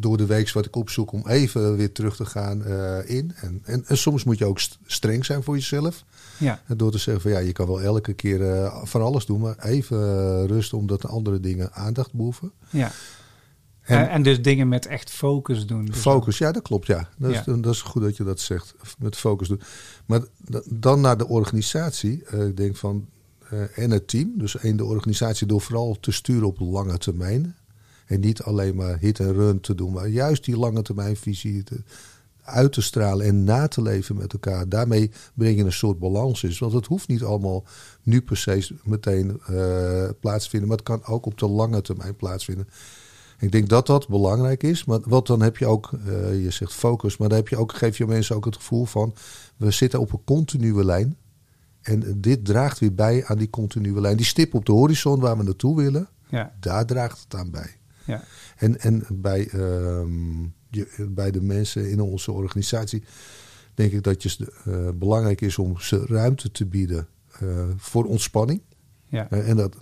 door de week wat ik opzoek om even weer terug te gaan uh, in. En, en, en, soms moet je ook streng zijn voor jezelf. Ja. Door te zeggen van ja, je kan wel elke keer uh, van alles doen, maar even uh, rusten omdat andere dingen aandacht behoeven. Ja. En, en, dus dingen met echt focus doen. Dus focus, ja, dat klopt, ja. Dat, ja. Is, dat is goed dat je dat zegt, met focus doen. Maar dan naar de organisatie. ik denk van, en het team. Dus één, de organisatie door vooral te sturen op lange termijn. En niet alleen maar hit en run te doen, maar juist die lange termijn visie te, uit te stralen en na te leven met elkaar. Daarmee breng je een soort balans in. Want het hoeft niet allemaal nu per se meteen uh, plaatsvinden, maar het kan ook op de lange termijn plaatsvinden. Ik denk dat dat belangrijk is. Maar wat dan heb je ook, uh, je zegt focus, maar dan heb je ook, geef je mensen ook het gevoel van we zitten op een continue lijn. En dit draagt weer bij aan die continue lijn. Die stip op de horizon waar we naartoe willen, ja. daar draagt het aan bij. Ja. En, en bij, um, je, bij de mensen in onze organisatie denk ik dat het uh, belangrijk is om ze ruimte te bieden uh, voor ontspanning. Ja. Uh, en dat,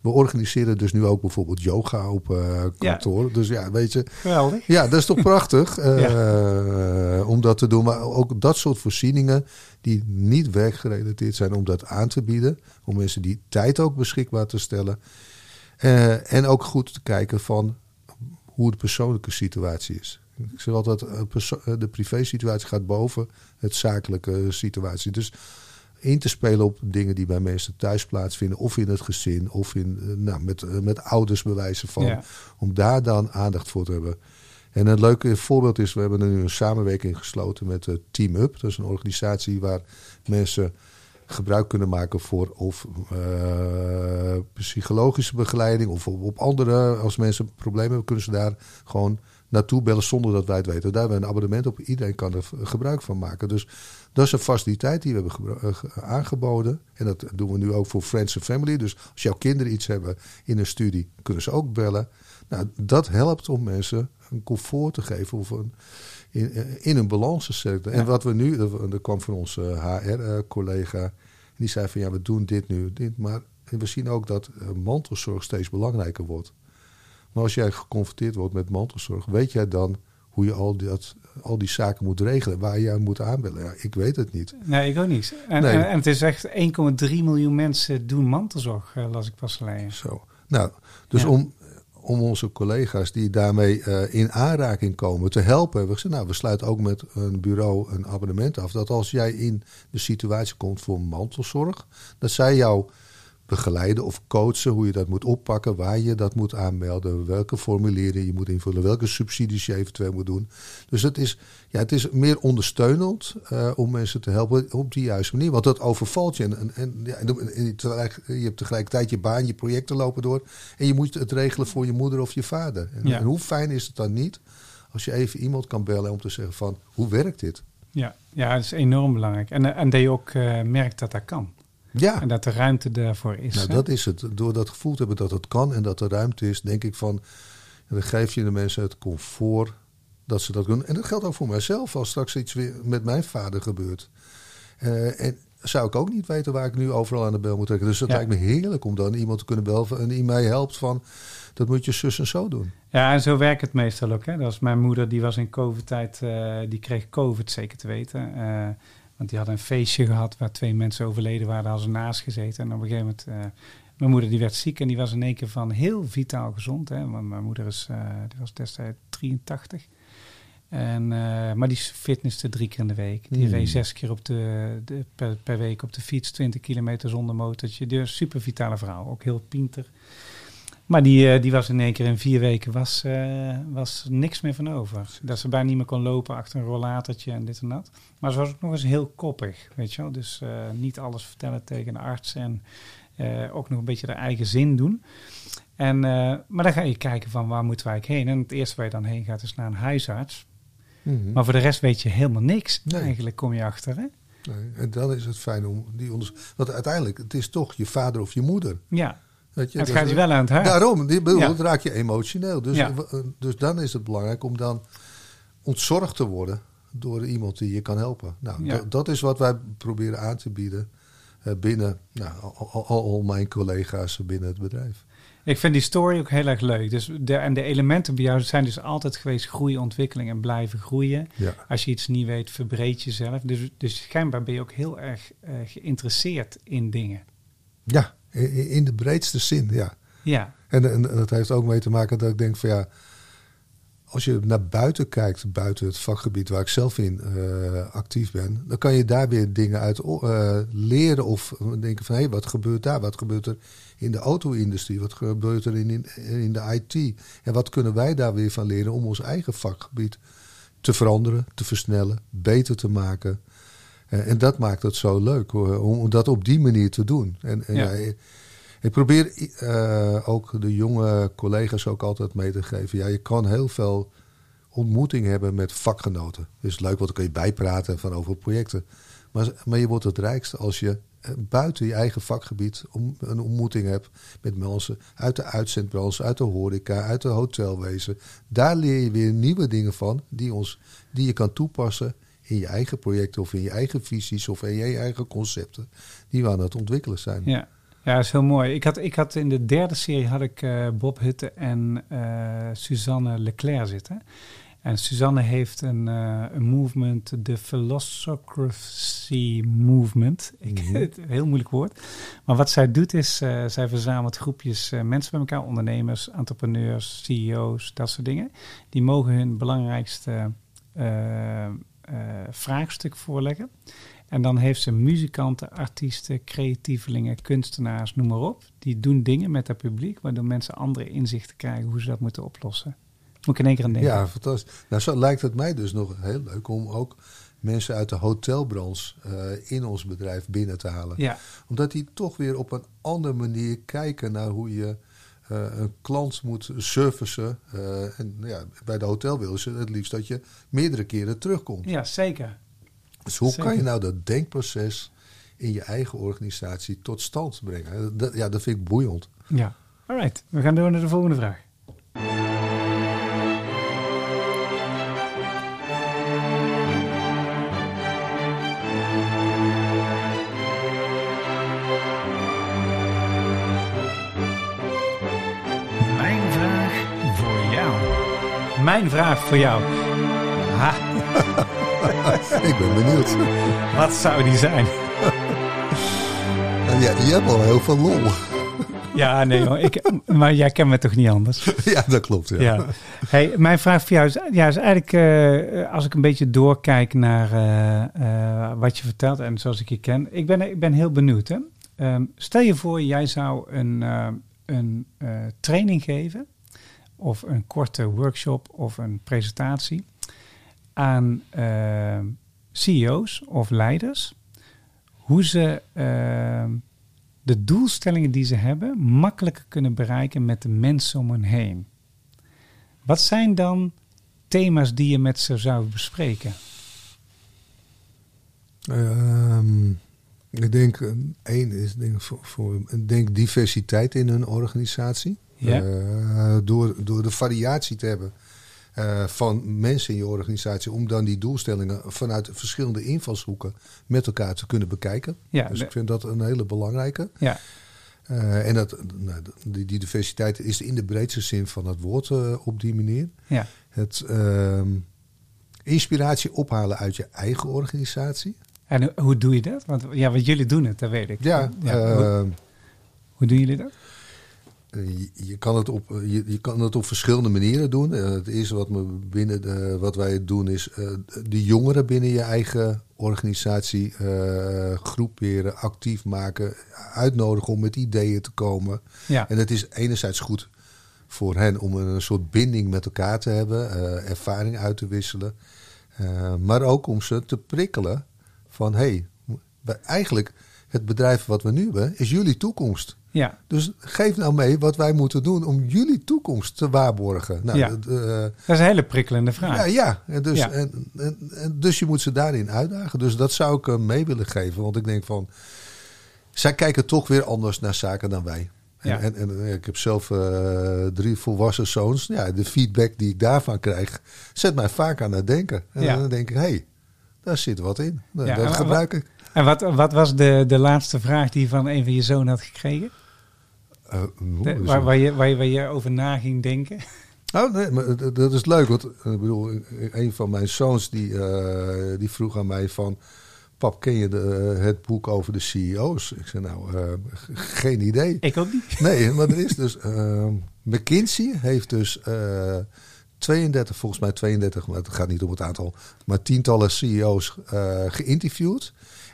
we organiseren dus nu ook bijvoorbeeld yoga op kantoor. Ja. Dus ja, weet je. Geweldig. Ja, dat is toch prachtig [LAUGHS] ja. om dat te doen. Maar ook dat soort voorzieningen die niet werkgerelateerd zijn, om dat aan te bieden. Om mensen die tijd ook beschikbaar te stellen. Uh, en ook goed te kijken van hoe de persoonlijke situatie is. Ik zeg altijd, de privé-situatie gaat boven het zakelijke situatie. Dus in te spelen op dingen die bij mensen thuis plaatsvinden, of in het gezin, of in, nou, met, met ouders bewijzen van. Ja. Om daar dan aandacht voor te hebben. En een leuke voorbeeld is, we hebben er nu een samenwerking gesloten met Team Up. Dat is een organisatie waar mensen gebruik kunnen maken voor of uh, psychologische begeleiding of op, op, andere, als mensen problemen hebben, kunnen ze daar gewoon naartoe bellen zonder dat wij het weten. Daar hebben we een abonnement op. Iedereen kan er gebruik van maken. Dus dat is een faciliteit die we hebben aangeboden. En dat doen we nu ook voor Friends and Family. Dus als jouw kinderen iets hebben in een studie, kunnen ze ook bellen. Nou, dat helpt om mensen een comfort te geven of een, in, in een balans te zetten. Ja. En wat we nu, er kwam van onze HR-collega, die zei van ja, we doen dit nu, dit, maar we zien ook dat mantelzorg steeds belangrijker wordt. Maar als jij geconfronteerd wordt met mantelzorg, weet jij dan hoe je al, dat, al die zaken moet regelen, waar je aan moet aanbellen? Ja, ik weet het niet. Nee, ik ook niet. En, nee. en, en het is echt 1,3 miljoen mensen doen mantelzorg, las ik pas alleen. Zo. Nou, dus ja. om, om onze collega's die daarmee uh, in aanraking komen te helpen. We nou, we sluiten ook met een bureau een abonnement af. Dat als jij in de situatie komt voor mantelzorg, dat zij jou begeleiden of coachen hoe je dat moet oppakken, waar je dat moet aanmelden, welke formulieren je moet invullen, welke subsidies je eventueel moet doen. Dus het is, ja, het is meer ondersteunend uh, om mensen te helpen op die juiste manier. Want dat overvalt je. En, en, en, ja, en je hebt tegelijkertijd je baan, je projecten lopen door. En je moet het regelen voor je moeder of je vader. En, ja. en hoe fijn is het dan niet als je even iemand kan bellen om te zeggen van hoe werkt dit? Ja, ja dat is enorm belangrijk. En, en dat je ook uh, merkt dat dat kan. Ja. En dat de ruimte daarvoor is. Nou, hè? dat is het. Door dat gevoel te hebben dat het kan en dat er ruimte is, denk ik van. Dan geef je de mensen het comfort dat ze dat kunnen. En dat geldt ook voor mijzelf als straks iets weer met mijn vader gebeurt. Uh, en zou ik ook niet weten waar ik nu overal aan de bel moet trekken. Dus dat Ja. lijkt me heerlijk om dan iemand te kunnen bellen en die mij helpt van dat moet je zus en zo doen. Ja, en zo werkt het meestal ook. Hè? Dat was mijn moeder, die was in COVID-tijd, eh, die kreeg COVID zeker te weten. Eh, want die had een feestje gehad waar twee mensen overleden waren, daar hadden ze naast gezeten. En op een gegeven moment, eh, mijn moeder die werd ziek en die was in één keer van heel vitaal gezond. Hè? Want mijn moeder is, eh, die was destijds 83. En, eh, maar die fitnesste drie keer in de week. Die Hmm. reed zes keer op de, de, per, per week op de fiets, 20 kilometer zonder motortje. Dus super vitale vrouw, ook heel pinter. Maar die, die was in één keer in vier weken was, was niks meer van over. Dat ze bijna niet meer kon lopen achter een rollatortje en dit en dat. Maar ze was ook nog eens heel koppig, weet je wel. Dus niet alles vertellen tegen de arts en ook nog een beetje de eigen zin doen. En, maar dan ga je kijken van waar moeten wij heen. En het eerste waar je dan heen gaat is naar een huisarts. Mhm. Maar voor de rest weet je helemaal niks. Eigenlijk kom je achter, hè? Nee, en dan is het fijn om die onder. Want uiteindelijk, het is toch je vader of je moeder. Ja. Weet je, het gaat je wel aan het hart. Daarom, die, raak je emotioneel. Dus, ja. dus dan is het belangrijk om dan ontzorgd te worden door iemand die je kan helpen. Nou, dat is wat wij proberen aan te bieden uh, binnen nou, al, al, mijn collega's binnen het bedrijf. Ik vind die story ook heel erg leuk. Dus de, en de elementen bij jou zijn dus altijd geweest groeien, ontwikkeling en blijven groeien. Ja. Als je iets niet weet, verbreed jezelf. Dus, dus schijnbaar ben je ook heel erg uh, geïnteresseerd in dingen. Ja, in, de breedste zin, ja. Ja. En, en, dat heeft ook mee te maken dat ik denk van ja, als je naar buiten kijkt, buiten het vakgebied waar ik zelf in uh, actief ben, dan kan je daar weer dingen uit uh, leren of denken van hé, hey, wat gebeurt daar? Wat gebeurt er in de auto-industrie? Wat gebeurt er in, in, in, de IT? En wat kunnen wij daar weer van leren om ons eigen vakgebied te veranderen, te versnellen, beter te maken? Uh, en dat maakt het zo leuk hoor, om dat op die manier te doen. En, en ja. ja ik probeer uh, ook de jonge collega's ook altijd mee te geven. Ja, je kan heel veel ontmoeting hebben met vakgenoten. Dus leuk, want dan kun je bijpraten van over projecten. Maar, maar je wordt het rijkste als je eh, buiten je eigen vakgebied om, een ontmoeting hebt met mensen uit de uitzendbranche, uit de horeca, uit de hotelwezen. Daar leer je weer nieuwe dingen van die, ons, die je kan toepassen in je eigen projecten of in je eigen visies of in je eigen concepten die we aan het ontwikkelen zijn. Ja. Ja, dat is heel mooi. Ik had, ik had in de derde serie had ik uh, Bob Hutte en uh, Suzanne Leclerc zitten. En Suzanne heeft een, uh, een movement, de Philosophy Movement. Ik, mm het, [LAUGHS] heel moeilijk woord. Maar wat zij doet is, zij verzamelt groepjes mensen bij elkaar, ondernemers, entrepreneurs, CEO's, dat soort dingen. Die mogen hun belangrijkste vraagstuk voorleggen. En dan heeft ze muzikanten, artiesten, creatievelingen, kunstenaars, noem maar op. Die doen dingen met het publiek, waardoor mensen andere inzichten krijgen hoe ze dat moeten oplossen. Moet ik in één keer aan denken. Ja, fantastisch. Nou, zo lijkt het mij dus nog heel leuk om ook mensen uit de hotelbranche uh, in ons bedrijf binnen te halen. Ja. Omdat die toch weer op een andere manier kijken naar hoe je een klant moet servicen. Uh, en ja, bij de hotel willen ze het liefst dat je meerdere keren terugkomt. Ja, zeker. Dus hoe kan je nou dat denkproces in je eigen organisatie tot stand brengen? Dat, ja, dat vind ik boeiend. Ja, alright. We gaan door naar de volgende vraag. Mijn vraag voor jou. Ha. [LAUGHS] ik ben benieuwd. Wat zou die zijn? ja, je hebt al heel veel lol. Ja, nee hoor. Ik, maar jij kent me toch niet anders? [LAUGHS] Ja, dat klopt. Ja. ja. Hey, mijn vraag voor jou is, ja, is eigenlijk, uh, als ik een beetje doorkijk naar uh, uh, wat je vertelt en zoals ik je ken. Ik ben, ik ben heel benieuwd. Hè? Um, stel je voor, jij zou een, een training geven, of een korte workshop of een presentatie aan uh, CEO's of leiders hoe ze uh, de doelstellingen die ze hebben makkelijker kunnen bereiken met de mensen om hen heen. Wat zijn dan thema's die je met ze zou bespreken? Um, ik denk, eh, één is denk voor, voor denk diversiteit in hun organisatie. Ja. Uh, door, door de variatie te hebben uh, van mensen in je organisatie. Om dan die doelstellingen vanuit verschillende invalshoeken met elkaar te kunnen bekijken. Ja, dus ik vind dat een hele belangrijke. Ja. Uh, en dat, nou, die, die, diversiteit is in de breedste zin van het woord op die manier. Ja. Het uh, inspiratie ophalen uit je eigen organisatie. En hoe doe je dat? Want ja, wat jullie doen het, dat weet ik. Ja, ja hoe, hoe doen jullie dat? Je, kan het op, je, je, kan het op verschillende manieren doen. het eerste wat, we binnen de, wat wij doen is de jongeren binnen je eigen organisatie groeperen, actief maken, uitnodigen om met ideeën te komen. Ja. En het is enerzijds goed voor hen om een soort binding met elkaar te hebben, ervaring uit te wisselen. maar ook om ze te prikkelen van hé, hey, eigenlijk het bedrijf wat we nu hebben, is jullie toekomst. Ja. Dus geef nou mee wat wij moeten doen om jullie toekomst te waarborgen. Nou, ja. dat is een hele prikkelende vraag. Ja, ja. En dus, En, en, en, dus je moet ze daarin uitdagen. Dus dat zou ik mee willen geven. Want ik denk van, zij kijken toch weer anders naar zaken dan wij. Ja. En, en, ik heb zelf uh, drie volwassen zoons. Ja, de feedback die ik daarvan krijg, zet mij vaak aan het denken. En dan denk ik, hé, hey, daar zit wat in. Dat gebruik ik. En wat, wat was de, de laatste vraag die je van een van je zoon had gekregen? Uh, waar, waar, je, waar, je, waar je over na ging denken? Oh nee, maar dat is leuk. Want ik bedoel, een van mijn zoons die, uh, die vroeg aan mij van... Pap, ken je de, het boek over de CEO's? Ik zei nou, uh, geen idee. Ik ook niet. Nee, maar er is dus... McKinsey heeft dus 32, volgens mij 32, maar het gaat niet om het aantal... maar tientallen CEO's geïnterviewd...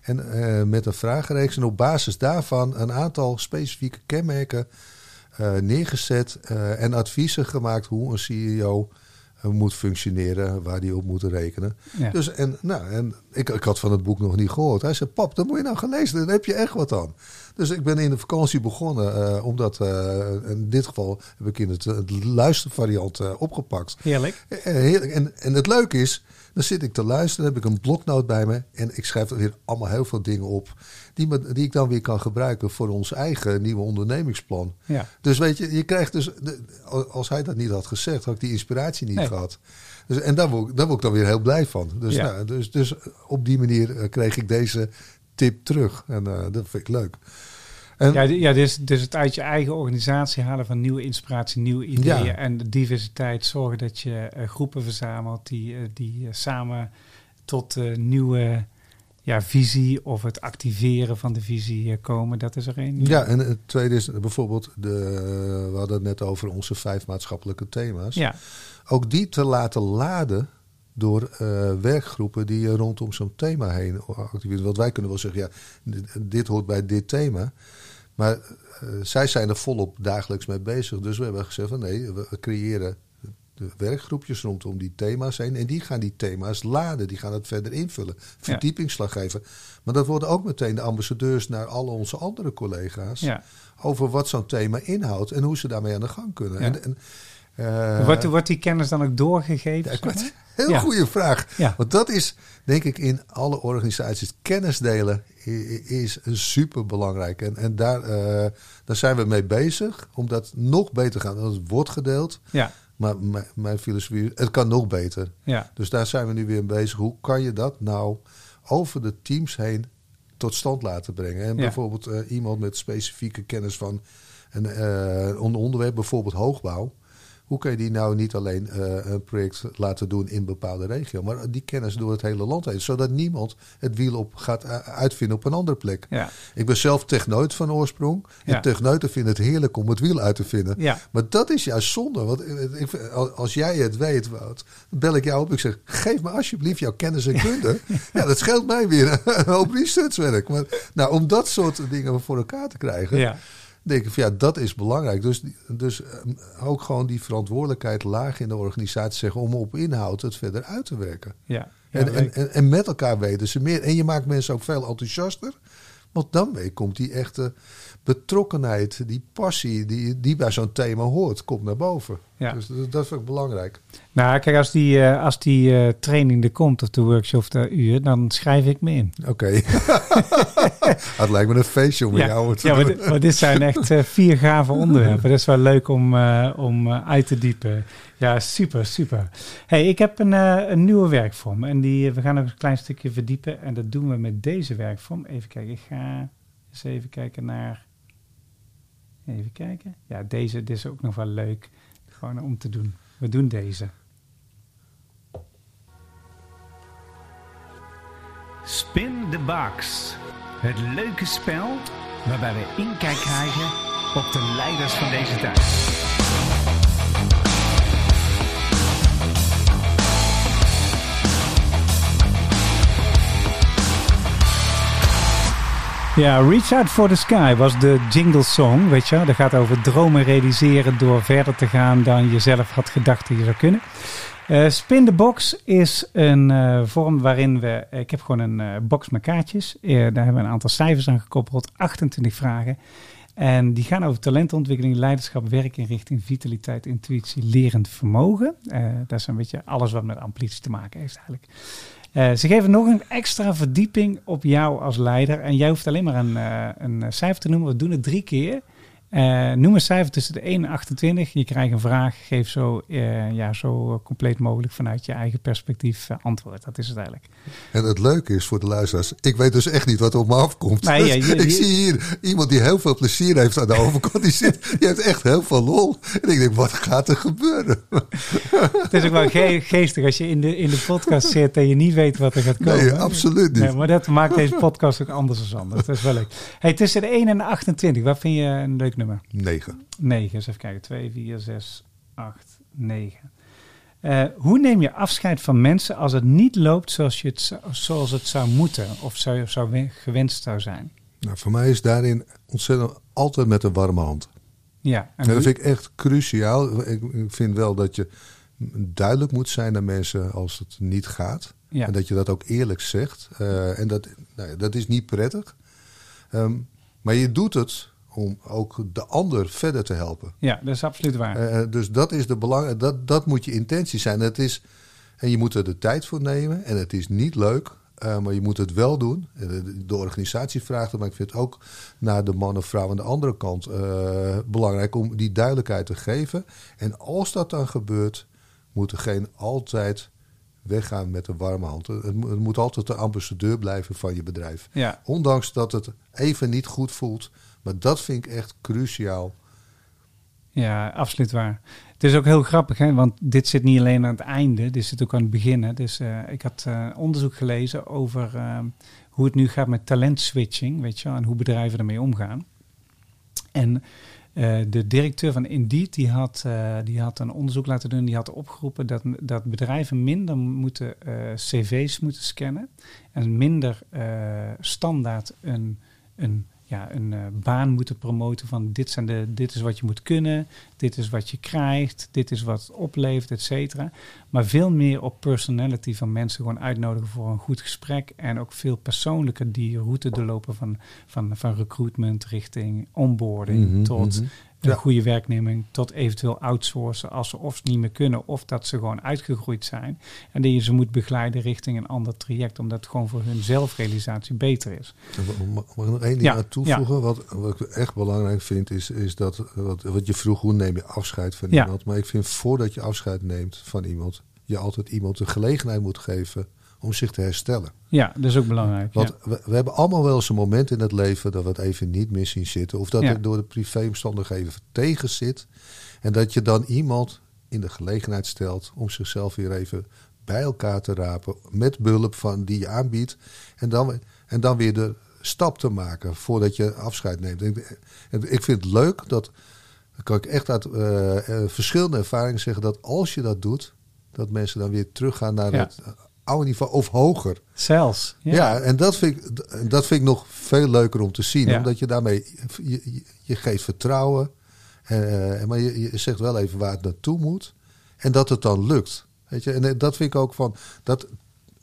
En uh, met een vragenreeks. En op basis daarvan een aantal specifieke kenmerken uh, neergezet. Uh, en adviezen gemaakt hoe een CEO moet functioneren, waar die op moet rekenen. Dus en, nou, en ik, ik had van het boek nog niet gehoord. Hij zei: Pap, dat moet je nou gelezen, dan heb je echt wat aan. Dus ik ben in de vakantie begonnen, omdat in dit geval heb ik in het, het luistervariant opgepakt. Heerlijk. heerlijk. En, en het leuke is, dan zit ik te luisteren, heb ik een bloknoot bij me en ik schrijf er weer allemaal heel veel dingen op die, me, die ik dan weer kan gebruiken voor ons eigen nieuwe ondernemingsplan. Ja. Dus weet je, je krijgt dus, als hij dat niet had gezegd, had ik die inspiratie niet gehad. Dus, en daar word, daar word ik dan weer heel blij van. Dus, ja. nou, dus, dus op die manier eh, kreeg ik deze tip terug en uh, dat vind ik leuk. En, ja, ja dus, dus het uit je eigen organisatie halen van nieuwe inspiratie, nieuwe ideeën en de diversiteit. Zorgen dat je uh, groepen verzamelt die, uh, die uh, samen tot nieuwe ja, visie of het activeren van de visie komen. Dat is er één. Ja, en het tweede is bijvoorbeeld, de, we hadden het net over onze vijf maatschappelijke thema's. Ja. Ook die te laten laden door werkgroepen die rondom zo'n thema heen activeren. Want wij kunnen wel zeggen, ja, dit hoort bij dit thema. Maar uh, zij zijn er volop dagelijks mee bezig. Dus we hebben gezegd van nee, we creëren de werkgroepjes rondom die thema's heen. En die gaan die thema's laden, die gaan het verder invullen. Verdiepingsslag geven. Maar dat worden ook meteen de ambassadeurs naar alle onze andere collega's. Ja. Over wat zo'n thema inhoudt en hoe ze daarmee aan de gang kunnen. En, en uh, wordt, wordt, die kennis dan ook doorgegeven? Ja, heel ja. goede vraag. Want dat is, denk ik, in alle organisaties. Kennis delen is super belangrijk. En, en daar, uh, daar zijn we mee bezig. Om dat nog beter te gaan. Dat het wordt gedeeld. Ja. Maar mijn filosofie, het kan nog beter. Ja. Dus daar zijn we nu weer mee bezig. Hoe kan je dat nou over de teams heen tot stand laten brengen? En bijvoorbeeld uh, iemand met specifieke kennis van een, een onderwerp, bijvoorbeeld hoogbouw. Hoe kun je die nou niet alleen een project laten doen in een bepaalde regio, maar die kennis door het hele land heen, zodat niemand het wiel op gaat eh, uitvinden op een andere plek. Ja. Ik ben zelf techneut van oorsprong. En ja. techneuten vinden het heerlijk om het wiel uit te vinden. Ja. Maar dat is juist zonde. Want ik, als jij het weet, Wout, bel ik jou op. Ik zeg, geef me alsjeblieft jouw kennis en kunde. [LAUGHS] ja. dat scheelt mij weer [LAUGHS] een hoop researchwerk. Maar nou, om dat soort dingen voor elkaar te krijgen. Ja denk ik van ja, dat is belangrijk. Dus, dus ehm, ook gewoon die verantwoordelijkheid laag in de organisatie zeggen om op inhoud het verder uit te werken. Ja, en, en, en, met elkaar weten ze meer. En je maakt mensen ook veel enthousiaster. Want dan komt die echte betrokkenheid, die passie die, die bij zo'n thema hoort, komt naar boven. Ja. Dus dat, dat vind ik belangrijk. Nou, kijk, als die, uh, als die uh, training er komt, of de workshop de uur, dan schrijf ik me in. Oké. Okay. [LAUGHS] het lijkt me een feestje om ja. jou te Ja, maar dit, maar dit, zijn echt uh, vier gave onderwerpen. Dat is wel leuk om, om uit te diepen. Ja, super, super. hey, ik heb een, een nieuwe werkvorm en die, we gaan nog een klein stukje verdiepen. En dat doen we met deze werkvorm. Even kijken, ik ga eens even kijken naar... Even kijken. Ja, deze dit is ook nog wel leuk. Gewoon om te doen. We doen deze. Spin the Box. Het leuke spel waarbij we inkijk krijgen op de leiders van deze tijd. Ja, Reach Out for the Sky was de jingle song, weet je. Dat gaat over dromen realiseren door verder te gaan dan je zelf had gedacht dat je zou kunnen. Uh, Spin the Box is een uh, vorm waarin we... Ik heb gewoon een box met kaartjes. daar hebben we een aantal cijfers aan gekoppeld. 28 vragen. En die gaan over talentontwikkeling, leiderschap, werkinrichting, vitaliteit, intuïtie, lerend vermogen. dat is een beetje alles wat met amplitie te maken heeft eigenlijk. Uh, ze geven nog een extra verdieping op jou als leider. En jij hoeft alleen maar een, uh, een cijfer te noemen. We doen het drie keer. Uh, noem een cijfer tussen de 1 en 28. Je krijgt een vraag. Geef zo, uh, ja, zo compleet mogelijk vanuit je eigen perspectief uh, antwoord. Dat is het eigenlijk. En het leuke is voor de luisteraars. Ik weet dus echt niet wat er op me afkomt. Nee, dus ja, je, [LAUGHS] ik zie hier iemand die heel veel plezier heeft aan de overkant. Die, zit, die heeft echt heel veel lol. En ik denk, wat gaat er gebeuren? [LAUGHS] Het is ook wel ge geestig als je in de, in de podcast zit en je niet weet wat er gaat komen. Nee, absoluut niet. Nee, maar dat maakt deze podcast ook anders dan anders. Dat is wel leuk. Hey, tussen de 1 en de 28. Wat vind je een leuk nummer? 9. 9, eens even kijken. 2, 4, 6, 8, 9. Uh, hoe neem je afscheid van mensen als het niet loopt zoals, je het, zoals het zou moeten of zou, zou gewenst zou zijn? Nou, voor mij is daarin ontzettend altijd met een warme hand. Ja, en dat vind ik echt cruciaal. Ik vind wel dat je duidelijk moet zijn naar mensen als het niet gaat. Ja. En dat je dat ook eerlijk zegt. Uh, en dat, nou ja, dat is niet prettig. Um, maar je doet het om ook de ander verder te helpen. Ja, dat is absoluut waar. Uh, dus dat is de belang, dat, dat moet je intentie zijn. Het is, en je moet er de tijd voor nemen. En het is niet leuk, uh, maar je moet het wel doen. De organisatie vraagt het, maar ik vind het ook naar de man of vrouw aan de andere kant uh, belangrijk om die duidelijkheid te geven. En als dat dan gebeurt, moet degene altijd weggaan met een warme hand. Het, het moet altijd de ambassadeur blijven van je bedrijf. Ja. Ondanks dat het even niet goed voelt, maar dat vind ik echt cruciaal. Ja, absoluut waar. Het is ook heel grappig, hè? want dit zit niet alleen aan het einde, dit zit ook aan het begin. Dus uh, ik had uh, onderzoek gelezen over uh, hoe het nu gaat met talentswitching, weet je en hoe bedrijven ermee omgaan. En de directeur van Indeed, die had, die had een onderzoek laten doen, die had opgeroepen dat, dat bedrijven minder moeten cv's moeten scannen en minder standaard een, een ja, een uh, baan moeten promoten van dit, zijn de, dit is wat je moet kunnen, dit is wat je krijgt, dit is wat het oplevert, et cetera. Maar veel meer op personality van mensen gewoon uitnodigen voor een goed gesprek en ook veel persoonlijker die route doorlopen van, van, van recruitment richting onboarding mhm, tot mhm een goede werkneming tot eventueel outsourcen als ze of niet meer kunnen of dat ze gewoon uitgegroeid zijn. En die je ze moet begeleiden richting een ander traject, omdat het gewoon voor hun zelfrealisatie beter is. Mag ik nog één ding ja, aan toevoegen? Wat, wat, ik echt belangrijk vind, is, is dat wat, wat je vroeg, hoe neem je afscheid van iemand? Maar ik vind voordat je afscheid neemt van iemand, je altijd iemand de gelegenheid moet geven om zich te herstellen. Ja, dat is ook belangrijk. Want we, we, hebben allemaal wel eens een moment in het leven dat we het even niet meer zien zitten. Of dat ja. het door de privéomstandigheden tegen zit. En dat je dan iemand in de gelegenheid stelt om zichzelf weer even bij elkaar te rapen. Met behulp van die je aanbiedt. En dan, en dan weer de stap te maken voordat je afscheid neemt. En ik vind het leuk dat. Kan ik echt uit uh, verschillende ervaringen zeggen dat als je dat doet, dat mensen dan weer teruggaan naar het oude niveau of hoger. Zelfs. Ja, ja en dat vind, ik, dat vind ik nog veel leuker om te zien. Omdat je daarmee, je, je geeft vertrouwen. Uh, maar je, je, zegt wel even waar het naartoe moet. En dat het dan lukt. Weet je? En eh, dat vind ik ook van, dat,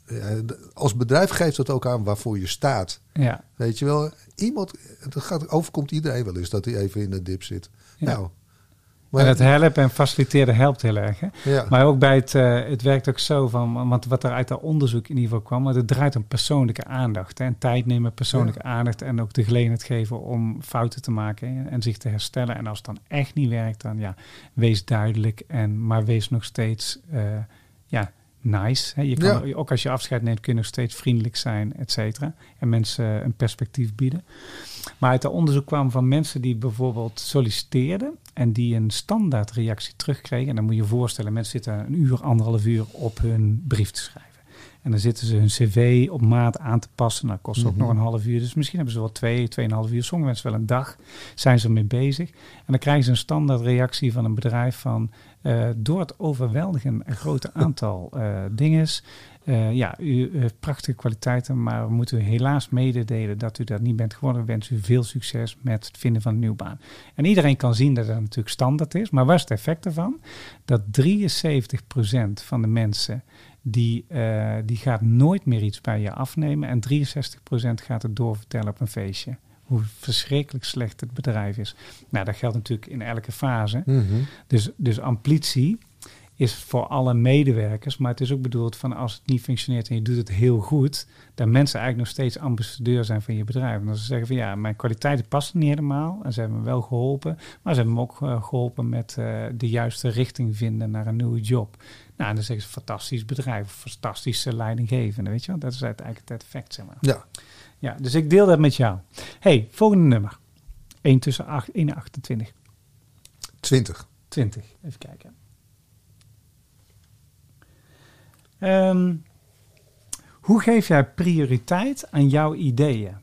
uh, als bedrijf geeft dat ook aan waarvoor je staat. Ja. Weet je wel, iemand, dat gaat, overkomt iedereen wel eens dat hij even in de dip zit. Ja. Nou, en het helpen en faciliteren helpt heel erg. Hè? Maar ook bij het, uh, het werkt ook zo van, want wat er uit dat onderzoek in ieder geval kwam, maar het draait om persoonlijke aandacht. Hè? En tijd nemen, persoonlijke aandacht en ook de gelegenheid geven om fouten te maken en zich te herstellen. En als het dan echt niet werkt, dan ja, wees duidelijk en maar wees nog steeds uh, ja, nice. Hè? Je kan, Ook als je afscheid neemt, kun je nog steeds vriendelijk zijn, et cetera. En mensen een perspectief bieden. Maar uit dat onderzoek kwam van mensen die bijvoorbeeld solliciteerden en die een standaardreactie terugkregen. En dan moet je je voorstellen, mensen zitten een uur, anderhalf uur op hun brief te schrijven. En dan zitten ze hun cv op maat aan te passen. Nou, dat kost ook mhm. nog een half uur. Dus misschien hebben ze wel twee, tweeënhalf uur. Sommige mensen wel een dag zijn ze ermee bezig. En dan krijgen ze een standaard reactie van een bedrijf van... Uh, door het overweldigend grote aantal uh, dingen uh, ja, u heeft prachtige kwaliteiten, maar we moeten u helaas mededelen dat u dat niet bent geworden. We wensen u veel succes met het vinden van een nieuwe baan. En iedereen kan zien dat dat natuurlijk standaard is, maar wat is het effect ervan? Dat 73% van de mensen die, uh, die gaat nooit meer iets bij je afnemen en 63% gaat het doorvertellen op een feestje hoe verschrikkelijk slecht het bedrijf is. Nou, dat geldt natuurlijk in elke fase. Mm -hmm. Dus, dus amplitie is voor alle medewerkers, maar het is ook bedoeld van als het niet functioneert en je doet het heel goed, dat mensen eigenlijk nog steeds ambassadeur zijn van je bedrijf. En als ze zeggen van ja, mijn kwaliteiten passen niet helemaal en ze hebben me wel geholpen, maar ze hebben me ook eh, geholpen met uh, de juiste richting vinden naar een nieuwe job. Nou, en dan zeggen ze fantastisch bedrijf, fantastische leidinggevende, weet je wel. Dat is eigenlijk het effect, zeg maar. Ja. Ja, dus ik deel dat met jou. hey, volgende nummer. 1 tussen 8, 1 en 28. 20. 20, even kijken. Um, hoe geef jij prioriteit aan jouw ideeën?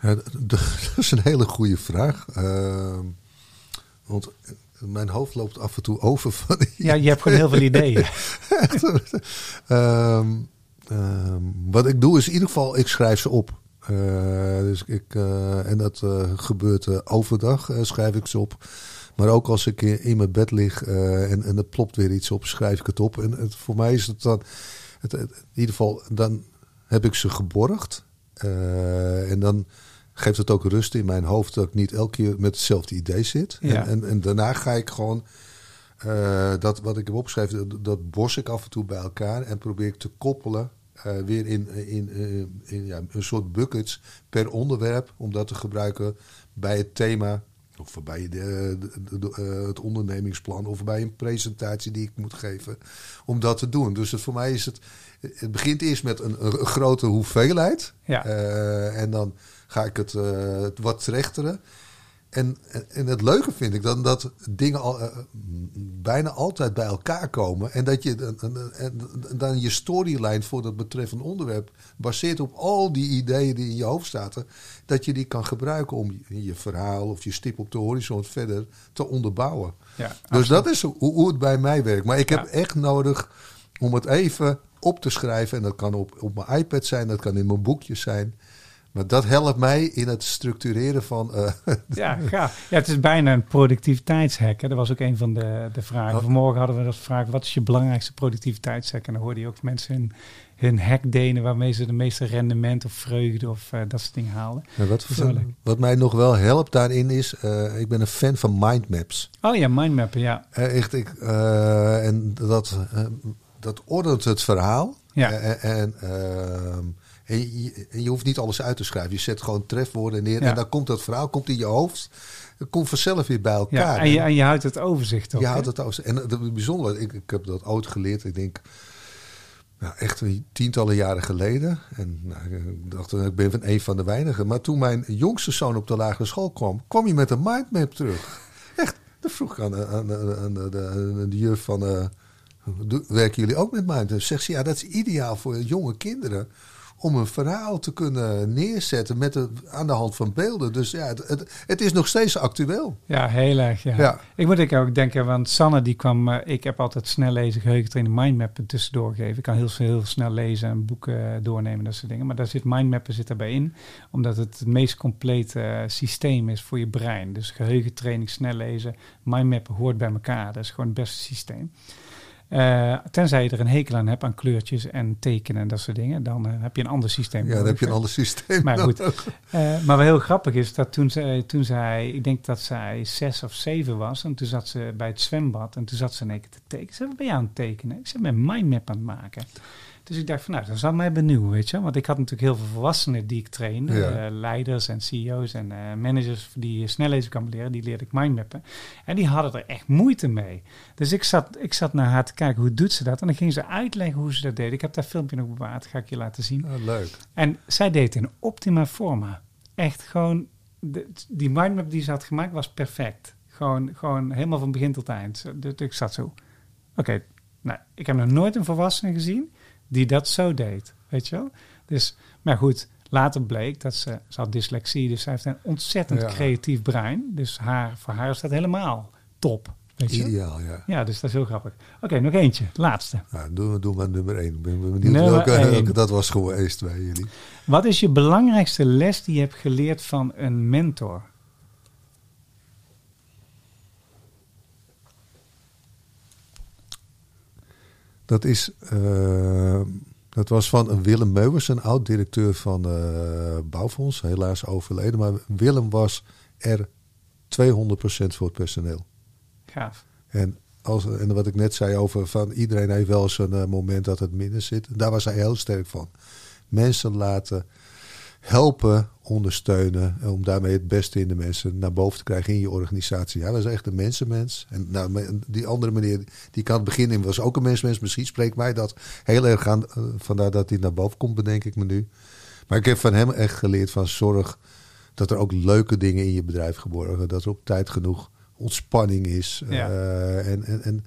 Ja, [LAUGHS] dat is een hele goede vraag. Uh, want mijn hoofd loopt af en toe over van. Ja, je hebt gewoon heel veel ideeën. [LAUGHS] um, wat ik doe is in ieder geval, ik schrijf ze op. Uh, dus ik, uh, en dat uh, gebeurt overdag, schrijf ik ze op. Maar ook als ik in mijn bed lig uh, en, en er plopt weer iets op, schrijf ik het op. En het, voor mij is het dan, het, in ieder geval, dan heb ik ze geborgd. Uh, en dan geeft het ook rust in mijn hoofd dat ik niet elke keer met hetzelfde idee zit. Ja. En, en, en, daarna ga ik gewoon uh, dat wat ik heb opgeschreven, dat, dat bos ik af en toe bij elkaar en probeer ik te koppelen. Weer in, in, in, in ja, een soort buckets per onderwerp, om dat te gebruiken bij het thema of bij de, de, eh, het ondernemingsplan of bij een presentatie die ik moet geven om dat te doen. Dus het, voor mij is het, het begint eerst met een, een grote hoeveelheid. Ja. Uh, en dan ga ik het uh, wat rechteren. En, en het leuke vind ik dan dat dingen al, uh, bijna altijd bij elkaar komen. En dat je en, dan je storyline voor dat betreffende onderwerp baseert op al die ideeën die in je hoofd zaten. Dat je die kan gebruiken om je, je verhaal of je stip op de horizon verder te onderbouwen. Ja, dus dat is hoe, hoe, het bij mij werkt. Maar ik heb echt nodig om het even op te schrijven. En dat kan op, op mijn iPad zijn, dat kan in mijn boekjes zijn. Maar dat helpt mij in het structureren van. Uh, [LAUGHS] ja, ja, het is bijna een productiviteitshack. Hè. Dat was ook een van de, de vragen. Oh. Vanmorgen hadden we dat vraag: wat is je belangrijkste productiviteitshack? En dan hoorde je ook mensen hun, hun hack delen waarmee ze de meeste rendement of vreugde of uh, dat soort dingen halen. Ja, wat, wat, mij nog wel helpt daarin is: uh, ik ben een fan van mindmaps. Oh ja, mindmappen, ja. echt, ik, en dat, dat ordent het verhaal. Ja. en. Ehm, en je, je, hoeft niet alles uit te schrijven. Je zet gewoon trefwoorden neer. En dan komt dat verhaal komt in je hoofd. Het komt vanzelf weer bij elkaar. Ja, en, je, en je houdt het overzicht op. Je houdt het overzicht. En het bijzondere, ik, ik heb dat oud geleerd. Ik denk, nou, echt tientallen jaren geleden. En nou, ik dacht, ik ben van een van de weinigen. Maar toen mijn jongste zoon op de lagere school kwam, kwam hij met een mindmap terug. Echt, dat vroeg ik aan, aan, de, de, juf van... Uh, werken jullie ook met mindmap? Zegt ze, ja, dat is ideaal voor jonge kinderen om een verhaal te kunnen neerzetten met de, aan de hand van beelden. Dus ja, het, het, het is nog steeds actueel. Ja, heel erg. Ja. ja. Ik moet ik ook denken, want Sanne die kwam, uh, ik heb altijd snel lezen, geheugentraining, mindmappen tussendoor geven. Ik kan heel, heel snel lezen en boeken doornemen, dat soort dingen. Maar daar zit mindmappen zit erbij in, omdat het het meest complete uh, systeem is voor je brein. Dus geheugentraining, snel lezen, mindmappen hoort bij elkaar. Dat is gewoon het beste systeem. Uh, tenzij je er een hekel aan hebt aan kleurtjes en tekenen en dat soort dingen, dan uh, heb je een ander systeem. Ja, dan heb je een ander systeem. Maar goed. Uh, maar wat heel grappig is dat toen zij, toen zij, ik denk dat zij zes of zeven was, en toen zat ze bij het zwembad en toen zat ze in één keer te tekenen. Ze ben je aan het tekenen? Ik zei, mijn mindmap aan het maken. Dus ik dacht van, nou, dat zal mij benieuwen, weet je. Want ik had natuurlijk heel veel volwassenen die ik trainde. Ja. Uh, leiders en CEO's en uh, managers die snel lezen kan leren. Die leerde ik mindmappen. En die hadden er echt moeite mee. Dus ik zat, ik zat naar haar te kijken, hoe doet ze dat? En dan ging ze uitleggen hoe ze dat deed. Ik heb dat filmpje nog bewaard, ga ik je laten zien. Oh, leuk. En zij deed in optima forma. Echt gewoon, de, die mindmap die ze had gemaakt was perfect. Gewoon, gewoon helemaal van begin tot eind. Dus ik zat zo, oké, Nou, ik heb nog nooit een volwassene gezien die dat zo deed. Weet je wel? Dus, maar goed, later bleek dat ze, ze had dyslexie, dus ze heeft een ontzettend creatief brein. Dus haar, voor haar is dat helemaal top. Weet je? Ideaal, ja. Ja, dus dat is heel grappig. Oké, nog eentje, laatste. Nou, doe, doe maar nummer één. Ik ben benieuwd welke, welke, dat was geweest bij jullie. Wat is je belangrijkste les die je hebt geleerd van een mentor? Dat is... Uh, dat was van Willem Meuwers, een oud-directeur van uh, Bouwfonds. Helaas overleden. Maar Willem was er 200% voor het personeel. Gaaf. En, als, en wat ik net zei over van iedereen heeft wel eens een uh, moment dat het minder zit. Daar was hij heel sterk van. Mensen laten helpen, ondersteunen. Om daarmee het beste in de mensen naar boven te krijgen in je organisatie. Hij was echt een mensenmens. En nou, die andere meneer, die kan het beginnen, was ook een mensenmens. Misschien spreekt mij dat heel erg aan. Uh, vandaar dat hij naar boven komt, bedenk ik me nu. Maar ik heb van hem echt geleerd van zorg dat er ook leuke dingen in je bedrijf geboren Dat er op tijd genoeg ontspanning is. Uh, en, en, en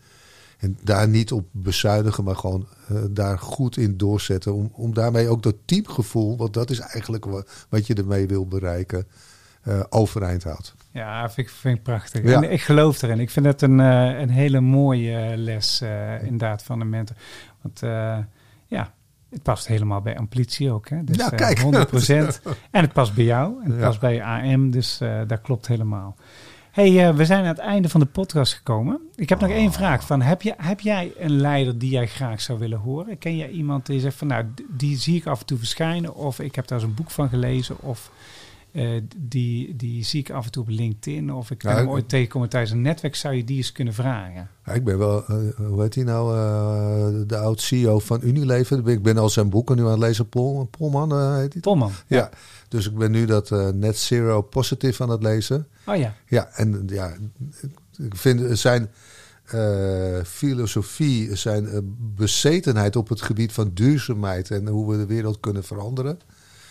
en daar niet op bezuinigen, maar gewoon uh, daar goed in doorzetten. Om, om daarmee ook dat teamgevoel, want dat is eigenlijk wat, wat je ermee wil bereiken, uh, overeind houdt. Ja, vind ik, vind ik prachtig. Ja. En ik geloof erin. Ik vind het een, uh, een hele mooie les inderdaad van een mentor. Want ja, het past helemaal bij Amplitie ook. Hè? Dus, ja, kijk. 100%. [LAUGHS] en het past bij jou. En het ja. past bij AM. Dus dat klopt helemaal hey, uh, we zijn aan het einde van de podcast gekomen. Ik heb nog één oh. vraag. Van, heb, je, heb jij een leider die jij graag zou willen horen? Ken jij iemand die zegt van nou, die zie ik af en toe verschijnen. Of ik heb daar eens een boek van gelezen. Of uh, die, die zie ik af en toe op LinkedIn. Of ik ja, hem ooit tegenkomen tijdens een netwerk. Zou je die eens kunnen vragen? Ja, ik ben wel, uh, hoe heet hij nou? Uh, de oud-CEO van Unilever. Ik ben al zijn boeken nu aan het lezen. Pol, Polman heet hij? Polman. Ja. ja. Dus ik ben nu dat Net Zero Positive aan het lezen. Oh ja. Ja, en ja, ik vind zijn uh, filosofie, zijn uh, bezetenheid op het gebied van duurzaamheid en hoe we de wereld kunnen veranderen.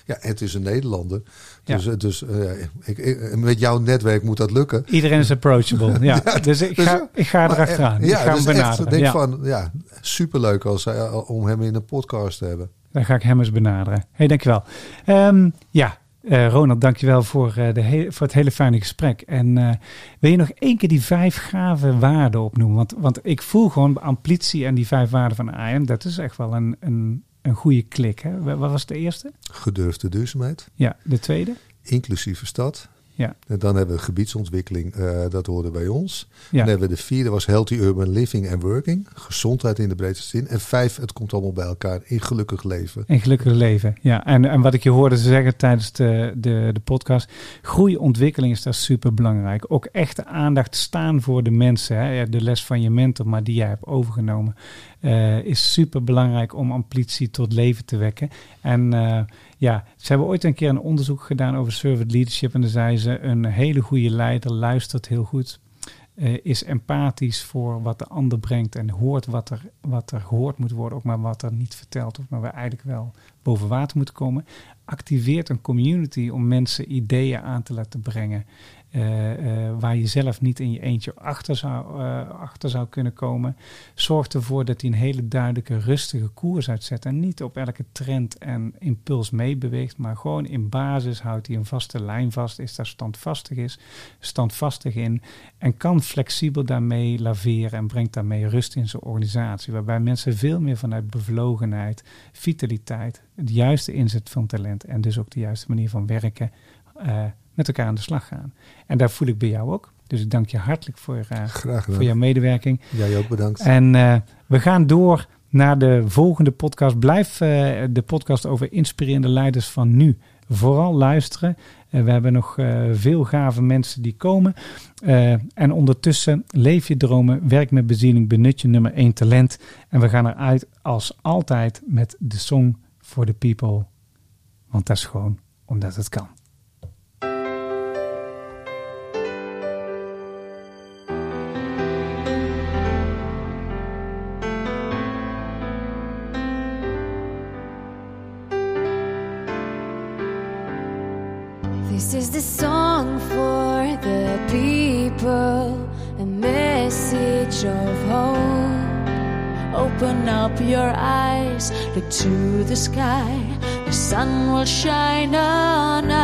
Ja, het is een Nederlander. Dus, ja. dus uh, ik, ik, met jouw netwerk moet dat lukken. Iedereen is approachable. ja. [LAUGHS] ja. Dus ik ga, ik ga erachteraan. Ja, ik ga dus hem benaderen. Echt, denk ja. van, ja, superleuk als, om hem in een podcast te hebben. Dan ga ik hem eens benaderen. hey, dankjewel. Um, ja, uh, Ronald, dankjewel voor, uh, de voor het hele fijne gesprek. En uh, wil je nog één keer die vijf gave waarden opnoemen? Want, want ik voel gewoon amplitie en die vijf waarden van AM, dat is echt wel een, een, een goede klik. Hè? Wat was de eerste? Gedurfde duurzaamheid. Ja, de tweede? Inclusieve stad. Ja. En dan hebben we gebiedsontwikkeling, uh, dat hoorde bij ons. Ja. Dan hebben we de vierde was healthy urban living and working. Gezondheid in de breedste zin. En vijf, het komt allemaal bij elkaar in gelukkig leven. In gelukkig leven, ja. En, en wat ik je hoorde zeggen tijdens de, de, de podcast. Groei, ontwikkeling is daar super belangrijk. Ook echte aandacht staan voor de mensen. Hè. De les van je mentor, maar die jij hebt overgenomen. Uh, is super belangrijk om amplitie tot leven te wekken. En uh, ja, ze hebben ooit een keer een onderzoek gedaan over servant leadership. En dan zei ze: een hele goede leider luistert heel goed. Uh, is empathisch voor wat de ander brengt en hoort wat er, wat er gehoord moet worden, ook maar wat er niet verteld wordt, maar we eigenlijk wel boven water moeten komen. Activeert een community om mensen ideeën aan te laten brengen. Uh, uh, waar je zelf niet in je eentje achter zou, uh, achter zou kunnen komen. Zorgt ervoor dat hij een hele duidelijke, rustige koers uitzet. En niet op elke trend en impuls meebeweegt. Maar gewoon in basis houdt hij een vaste lijn vast. Is daar standvastig, is, standvastig in. En kan flexibel daarmee laveren. En brengt daarmee rust in zijn organisatie. Waarbij mensen veel meer vanuit bevlogenheid, vitaliteit. Het juiste inzet van talent. En dus ook de juiste manier van werken met elkaar aan de slag gaan. En daar voel ik bij jou ook. Dus ik dank je hartelijk voor, uh, voor jouw medewerking. Jij ook bedankt. En uh, we gaan door naar de volgende podcast. Blijf uh, de podcast over inspirerende leiders van nu vooral luisteren. we hebben nog veel gave mensen die komen. en ondertussen leef je dromen, werk met bezieling, benut je nummer 1 talent. En we gaan eruit als altijd met de Song for the People. Want dat is gewoon omdat het kan. The sky. The sun will shine on us.